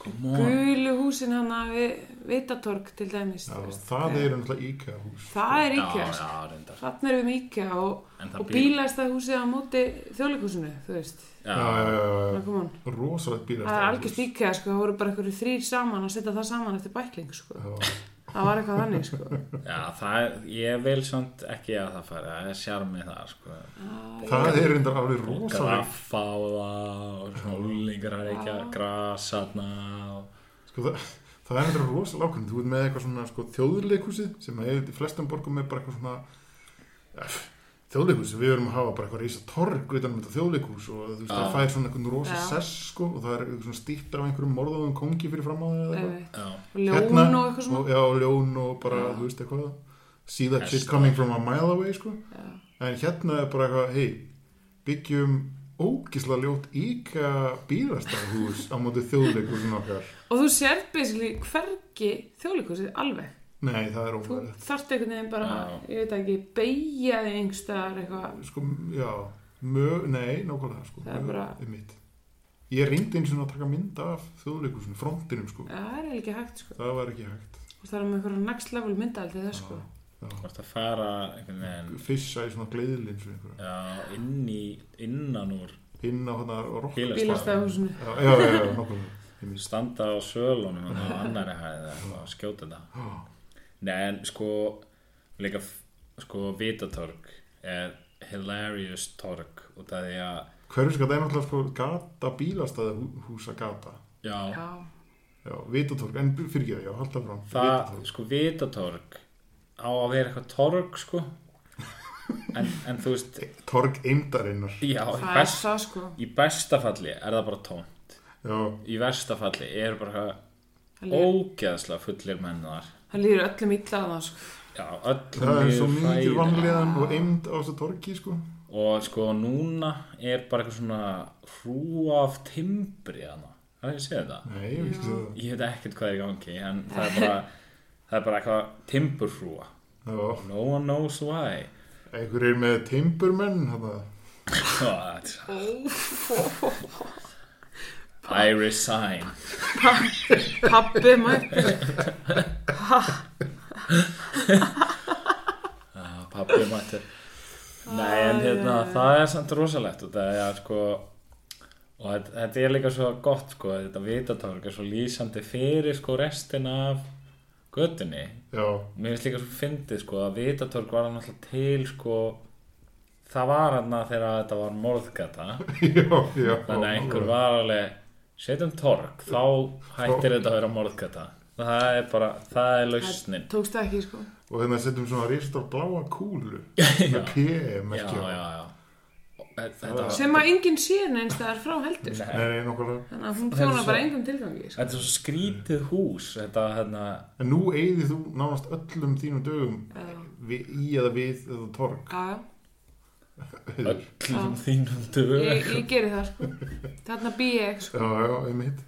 come on, Gulu húsin hana við Vitatorg til dæmis. já, það er náttúrulega IKEA hús. Það er sko. já, reyndar, Þannig erum við með IKEA og, og bílæsta húsið á móti þjóðleikúsinu, þú veist. Já, já, rosalegt bílast. Það er algjörst IKEA, sko. Það voru bara einhverju þrýr saman að setja það saman eftir bækling, sko. Já, Það var eitthvað þannig, sko. Já, það er, ég vil samt ekki að það fari, það er sjarmið það, sko. það er reyndar alveg rosalegt. Graffa á það og svona úlingar að reykja grasatna og... Sko, það, það er eitthvað rosalega ákveðin. Þú ert með eitthvað svona sko, þjóðleikhúsið sem er í flestum borgum með bara eitthvað svona ja, þjóðleikhús. Við erum að hafa bara eitthvað reysa torg utan um þetta þjóðleikhús og þú veist, það fær svona eitthvað rosa sess sko, og það er eitthvað svona stýtt af einhverjum morðaðum kongi fyrir fram á það. Já, Og ljón og eitthvað svona. og, já, og ljón og bara, Já. þú veist eitthvað see that shit coming from a mile away sko. En hérna er bara eitthvað hei, byggjum ógislega ljót íka bílastæðhús á móti þjóðleikhúsin okkar Og þú sér basically hvergi þjóðleikúsið alveg. nei, það er Þú ómöðulegt þarft einhvern veginn bara, Já. ég veit ekki, beigjaði einhverstaðar eitthvað. sko, já, mö, nei, nákvæmlega sko, Það er bara- einmitt. ég reyndi eins og að taka mynd af þjóðleikhúsin, frontinum sko Já, Það er ekki hægt, sko. það var ekki hægt Og það er með einhverja next level myndaðal til þess, sko. Hvort að fara fissa í svona einhverja. já, inn í, innan úr inn á hana rock Bílastæði. Bílastæðahúsinu. já, já, já, einmitt. standa á sölunum og á annari hæði að skjóta þetta Nei, en sko líka, sko, Vitatorg er hilarious torg út af því að Hverfisgat er náttúrulega sko gata bílastæða húsa gata já, Já. Já, Vitatorg, en fyrir ekki það, já, halda fram það, Vitatorg. sko, Vitatorg á að vera eitthvað torg, sko. En, en þú veist Torg eimdarinnar já, í, Það best, það, sko. í besta falli er það bara tónt Já, í versta falli er bara Það ógeðslega fullir menn þar. Það líður öllum það, sko. já, öllum það er svo mikið vanlegan og eimd á þessu torgi sko. Og sko núna er bara eitthvað svona hrú af timbri það er að segja þetta Nei, ég ekki ég veit ekkert hvað er í gangi en það er bara, það er bara eitthvað Já, no one knows why. Einhver er með timburmenn. I resign Pappi mættur. Ah, pappi mættur nei en hérna það er samt rosalegt og það er sko og þetta, er líka svo gott sko þetta vitatorg er svo lýsandi fyrir sko restina af göttunni Já, Mér finnst líka svo fyndið sko að Vitatorg var náttúrulega til sko það var hann þegar þetta var morðgata. Já, já. Þannig að einhver var alveg setjum torg þá hættir þetta að vera morðgata. Það er bara, það er lausnin. Tókst það ekki, sko. Og hérna setjum svona ristur bláa kúlu já, með P já, merkja já, já. Þetta, Sem að enginn sér neins staðar frá heldur. Nei, Nei, Þannig að hún Það þjóna bara engum tilgangi, sko. þetta er svo skrítið hús þetta hérna En nú eigðir þú nánast öllum þínum dögum Já. við, í eða við eða torg Já, já. öllum þínum dög Ég, ég geri það, sko. Þarna bý ég, sko. Já, já, einmitt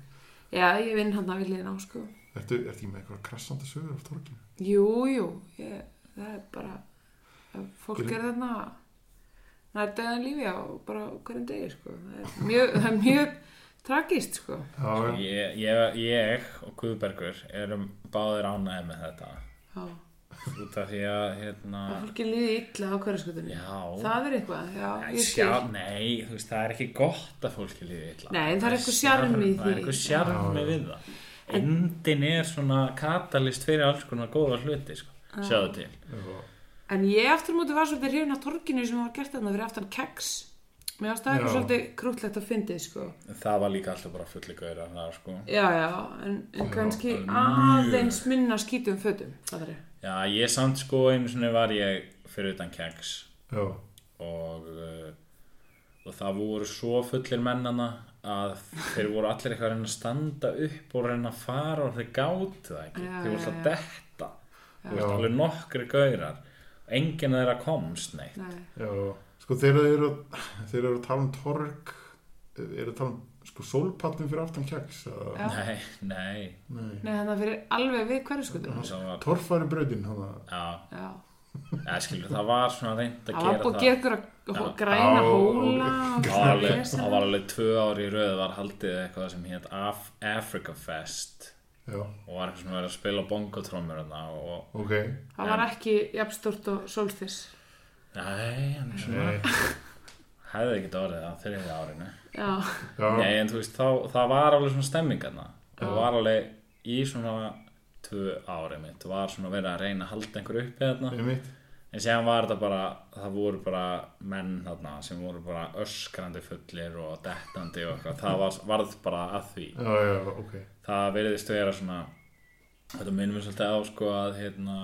Já, ég vinn hann að viljið ná, sko. Ertu, ekki með eitthvað krassandi sögur af torginu? Jú, jú, ég, það er bara fólk Fyrir- er þarna það er döðan lífi á bara hverjum degi sko. það, er mjög, það er mjög tragist sko. Já, ég, ég, ég og Guðbergur erum báðir ánæði með þetta. Já. út af því að hérna, og fólki líði illa á hverjaskutunni já. Það er eitthvað, já, sjá, nei, þú veist, það er ekki gott að fólki líði illa. Nei, en það er eitthvað sjarmi í það er eitthvað sjarmi við það. Endin er svona katalist fyrir alls konar góða hluti sko. sjáðu til en ég aftur á móti var svolítið hrifin af torginu sem var gert þarna fyrir aftan keks mér það eitthvað svolítið krútlegt að fyndið sko. Það var líka alltaf bara fulli gauðra það, sko. já, já, en, en kannski aðeins minna skítum fötum það já, ég samt sko einu svona var ég fyrir utan keks Já, og, uh, og það voru svo fullir mennana að þeir voru allir eitthvað að reyna að standa upp og reyna að fara og þeir gátu það ekki. Já, þeir voru alltaf já. að detta. Þú veist, alveg nokkri gaurar enginn þeirra komst neitt Nei. já. Sko þegar þeir eru, þeir eru að tala um torg, eru að tala um sko sólpallin fyrir aftan eða- Já. nei, nei Nei. Nei, þannig að fyrir alveg við hverjaskutunni það var, Torfæri brautin, hann að, já, já, eða, skilur, það var svona reynd að það var gera búið að það gera ykkur að Já. græna Já, hóla og Það var alveg, það var alveg tvö ári í röð var haldið eitthvað sem hétt Af Africa Fest já, og var eitthvað sem verið að spila bongotrómur þarna og ok. það var ekki jafnstort og solstis nei, en svona hefði ekki orðið á þriðja árinu. Já, já, nei, en þú veist, þá, það var alveg svona stemming þarna. Það var alveg í svona tvö ári mitt var svona verið að reyna að halda einhver uppi þarna. Ég. En séðan var þetta bara það voru bara menn þarna sem voru bara öskrandi fullir og dettandi og eitthvað, það var, varð bara að því. Já, já, ok. það veriðist vera svona þetta minnum við svolítið á sko að hérna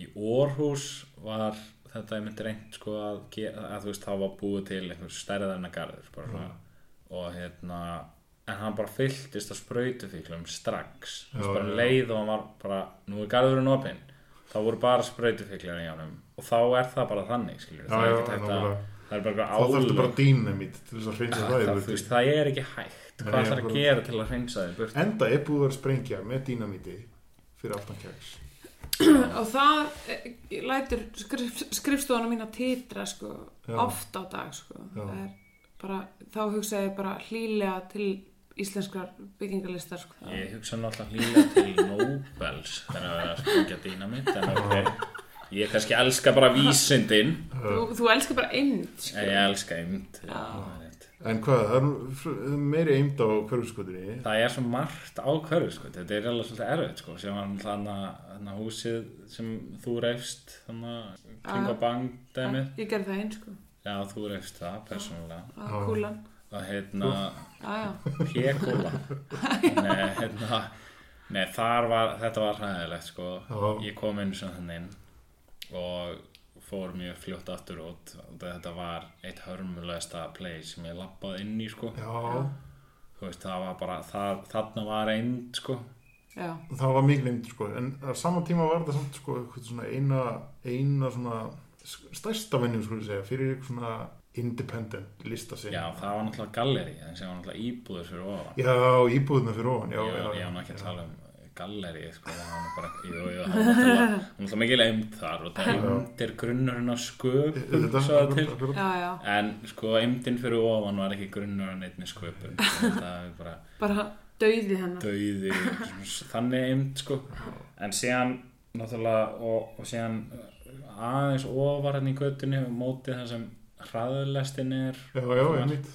í Orhús var þetta ég myndi reynd sko að, að þú veist þá var búið til einhver stærðarna garður bara svona. Og hérna en hann bara fylltist að sprautufíklum strax. Þú veist Já, bara leið og hann var bara nú er garðurinn opinn þá voru bara sprautufíklar í honum. Og þá er það bara þannig skilur Já, það er já, ekki hægt að nákvæmlega. það er bara Þá þarfstu bara dýnamít til þess að hreinsa það það, það, það er ekki hægt. Hvað Nei, ætlar að gera til að hreinsa þig burt Enda er búið að vera sprengja með dýnamíti fyrir aftan keks. og það eh, lætur skrif, skrifstofana mín að titra sko, oft á dag sko. Það er bara, þá hugsa ég bara hlýlega til íslenskrar byggingarlistar sko. Ég hugsa náttúrulega hlýla til Nobels þegar það er að sprengja dýnamitt en ok, ég kannski elska bara vísindin þú, þú elskar bara einn sko. ég elska eind En hvað, það er meiri eind á hverfiskutinni. það er svo margt á sko. þetta er alveg svolítið erfitt sko. sem var þannig að húsið sem þú reifst þannig að kringa bang dæmið ég gerði það einn sko. já þú reifst það persónulega að kúlan og hérna. Pékúla Nei, hérna Nei, þar var, þetta var hræðilegt sko. Ég kom inn sem þannig inn og fór mjög fljótt aftur út þetta var eitt hörmulegasta play sem ég lappaði inn í sko Já, Þú veist, það var bara, það, þarna var eind sko já. það var mikil eind, sko. En á saman tíma var þetta samt, sko, eitthvað svona eina, eina svona stærsta vinnum, sko, segja, fyrir eitthvað svona independent listasinn. Já, það var náttúrulega galleri en sem var náttúrulega íbúður fyrir ofan Já, íbúðina fyrir ofan, já, já. ég var ekki að tala um galleri sko, það var bara, jú, jú, það var náttúrulega það mikil eind þar og það eind er grunnurinn á já, já. En sko, eimdin fyrir ofan var ekki grunnur að neittni sköpun það bara bara dauði hennar þannig eimd sko en síðan náttúrulega og, og síðan uh, aðeins ofar hann í göttunni mótið það sem hraðlestin er Já, já, einmitt.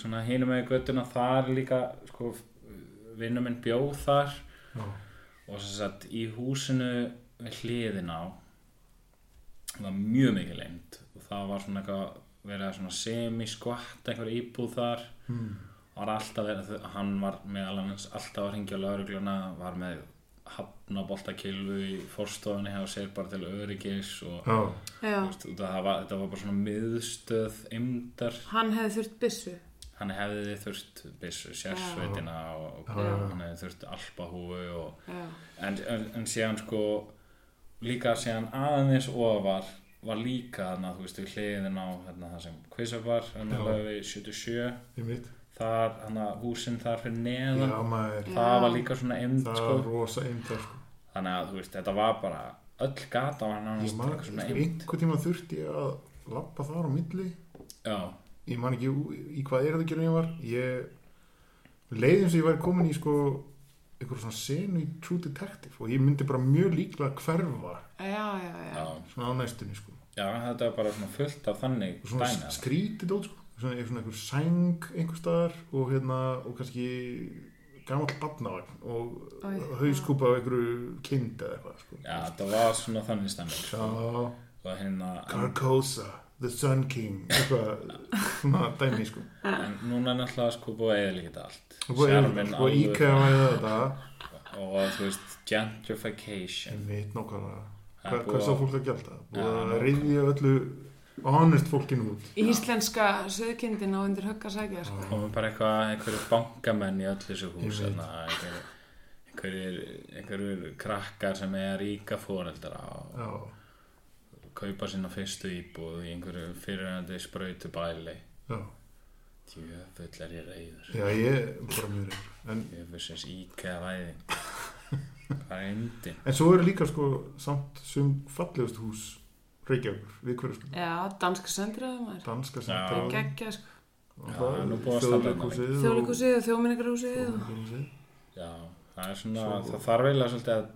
svona hinum með göttuna þar líka sko vinnum minn bjóð þar Já. og sem sagt í húsinu við hliðin á það var mjög mikið leind og það var svona eitthvað verið semi-skvatt einhver íbúð þar Hmm. var alltaf verið, hann var meðal annars alltaf að ringja laurugluna var með hafnaboltakilvu í forstofunni hjá sér bara til öryggis og þú veist, það var, þetta var bara svona miðstöð eimdar hann hefði þurft byssu. Hann hefði þurft byssu, sérsveitina og, og Já. hann hefði þurft alpahúfu og, en, en, en síðan sko líka síðan aðeins ofar var líka þarna, þú veist, við hliðin á hérna, það sem Quizar var, hérna Já. lögði 77, einmitt. Þar, hann að húsinn þar fyrir neðan, Já, maður, það Já. var líka svona emd, það sko, var rosa eind þar, sko. þannig að þú veist, þetta var bara öll gata var Ég nánast man, eitthvað svona sko, emd, einhver tíma þurfti ég að lappa þar á milli. Já, ég man ekki ú- í hvað er það ekki ég var. Ég leiðin sem ég væri komin í sko einhver svona senu í True Detective og ég myndi bara mjög líklega hverfa Já, já, já. Já, svona á næstunni sko. Já, þetta er bara svona fullt af þannig og svona dæmi skrítið dót sko svona, einhver sæng einhver staðar og hérna og kannski gamall badnavagn og hauskúpa af einhverju kind eða eitthvað sko. Já, þetta var svona þannig stemming Já, og hérna, Carcosa, The Sun King eitthvað svona dæmi sko. En núna er náttúrulega sko búið að eða líka allt. Og búið Sjarminn að alveg íkæða þetta. Og þú veist, gentrification. En veit Það er hvað, sá fólk að gælda búið að reyðja öllu honest fólkinu út. Íslenska söðkindin á undir högg að sækja, sko. komum bara eitthvað, einhverju bankamenn í öll þessu hús Ég einhverju, einhverjir, einhverjir krakkar sem er ríka fóreldra og kaupa sína fyrstu íbúð í einhverju fyrirhandi sprautu bæli já, djöfull er ég reyður já, ég er bara mjög reyður en, djöfullsins íkæða væðing hvað er endin en svo eru líka sko samt sem fallegust hús Reykjavíkur, við hverju sko Já, danska sendraða maður. danska Já. sem Gekkja, sko. Já, það nú búið að standa þjóðleikhúsið Þjóðleikusið og þjóðminningarhúsið já, það er svona, Svo- það þarf eiginlega svolítið að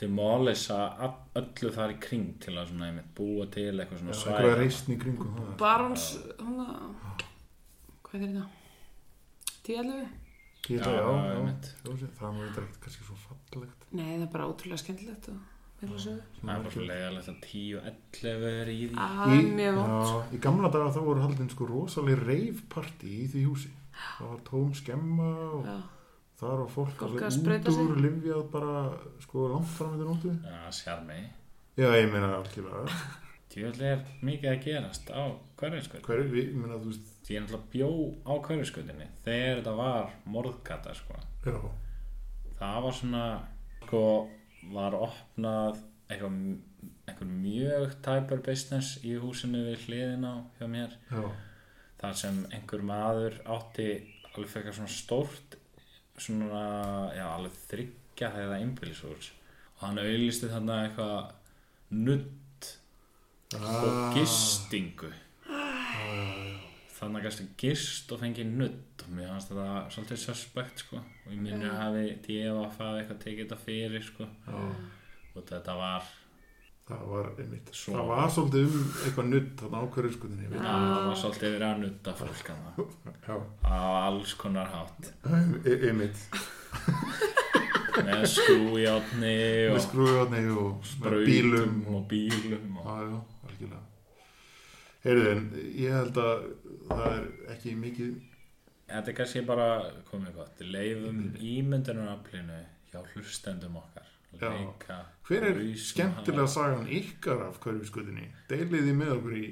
demolisa all- öllu þar í kring til að svona einmitt búa til eitthvað Já, svona einhverja svæði reisn í kringum það Barons, hann að... Hvað er þetta? Tíalöfu? Ég Já, já, já, ljósið. það er þetta ekkert kannski svo fallegt Nei, það er bara ótrúlega skemmtilegt og. Það er bara svo leiðalegt að 10-11 er í því. Er vond. já, í gamla daga þá voru haldin sko rosalega reifparti í því húsi. Það var tóm skemma og Já, þar var fólk, út úr livjað bara sko langt fram í nóttu. Já, sjarmi já, ég meina algjörlega. Djöfull er mikið að gerast á hverjusköld hver, við, ég meina þú veist því ég náttúrulega bjó á hverjusköldinni þegar þetta var morðgata sko. já, það var svona sko var opnað eitthvað mjög tæpur business í húsinu við hliðin á hjá mér. Já, þar sem einhver maður átti alveg fekar svona stórt svona, já, alveg þryggja þegar einbýlishús. Og hann auðlisti þarna eitthvað nudd og Ah. Þannig að gæstu gist og fengi nudd. Og mér fannst þetta svolítið suspect sko. Og ég minni að hafi DFF hafi eitthvað tekið þetta fyrir sko. Og þetta var það var einmitt Svo- það var svolítið um eitthvað nutt þarna á hverju skutinni Já, það var svolítið verið að nutta fólk já, á alls konar hátt. E- einmitt. Með skrújátni með og og með sprautum bílum og bílum og... Já, já, algjörlega Heyrðu, en ég held að það er ekki mikið Þetta er kannski bara komið gott. Leifum ímyndunaraflinu hjá hlustendum okkar. Leika Hver er skemmtilega sagan ykkar af hverfiskutinni? Deilið þið með okkur í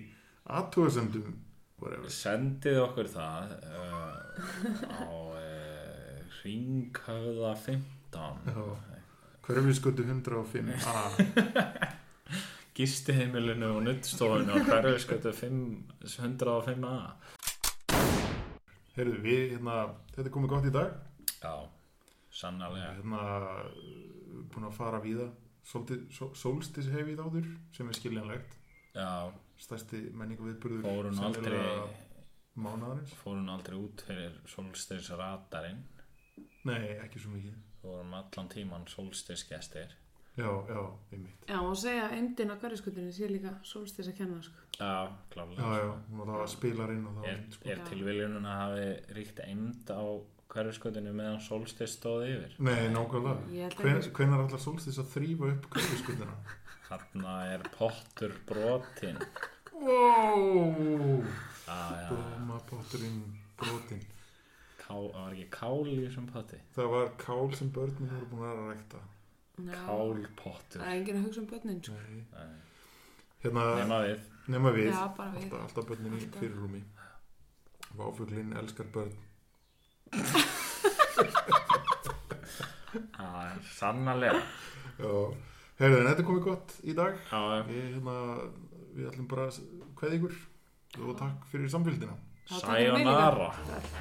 aðtóðasendum whatever. sendið okkur það uh, á uh, ringhöfða 15 Já. Hverfiskutu 105 A gistiheimilinu og nuttstofinu og hverju skötu 105a Heyrðu, við, hérna, þetta er komið gott í dag. Já, sannarlega. Hérna, búin að fara víða. Svolítið só- sólstis hef ég áður sem er skiljanlegt. Já, Stærsti menningu viðburður fórun aldrei Mánaðarins? fórun aldrei út fyrir solstirs radarinn Nei, ekki svo mikið. Fórum allan tíman solstirs gestir Já, já, einmitt. Já, og segja að eimdin á garðiskutinni sé líka sólstis að kenna, sko. Já, klálega Já, já, og það var spilarinn og það Er, sko. er tilviljunum að hafi ríkt eind á hverjuskötunni meðan solstirs stóði yfir? Nei, nákvæmlega. Held Hven, sko. Hvenær allar sólstis að þrýfa upp hverfiskutina? Þarna er pottur brotin Wow! Já, já, Blómapotturinn brotin ká, það var ekki kál í þessum potti. Það var kál sem börnin voru búin að rækta Kálpottur Það er enginn að hugsa um börnin, sko. Nei. Nei. Hérna, Nema við. nema við. Já, bara við. Alltaf, alltaf börnin í Alltaf. fyrirrúmi. Váfuglinn elskar börn. Já, sannarlega. Já, heyrðu, en þetta er komið gott í dag. Já, Við, hérna, við ætlum bara að kveða ykkur. Og takk fyrir samfélgina Já, takk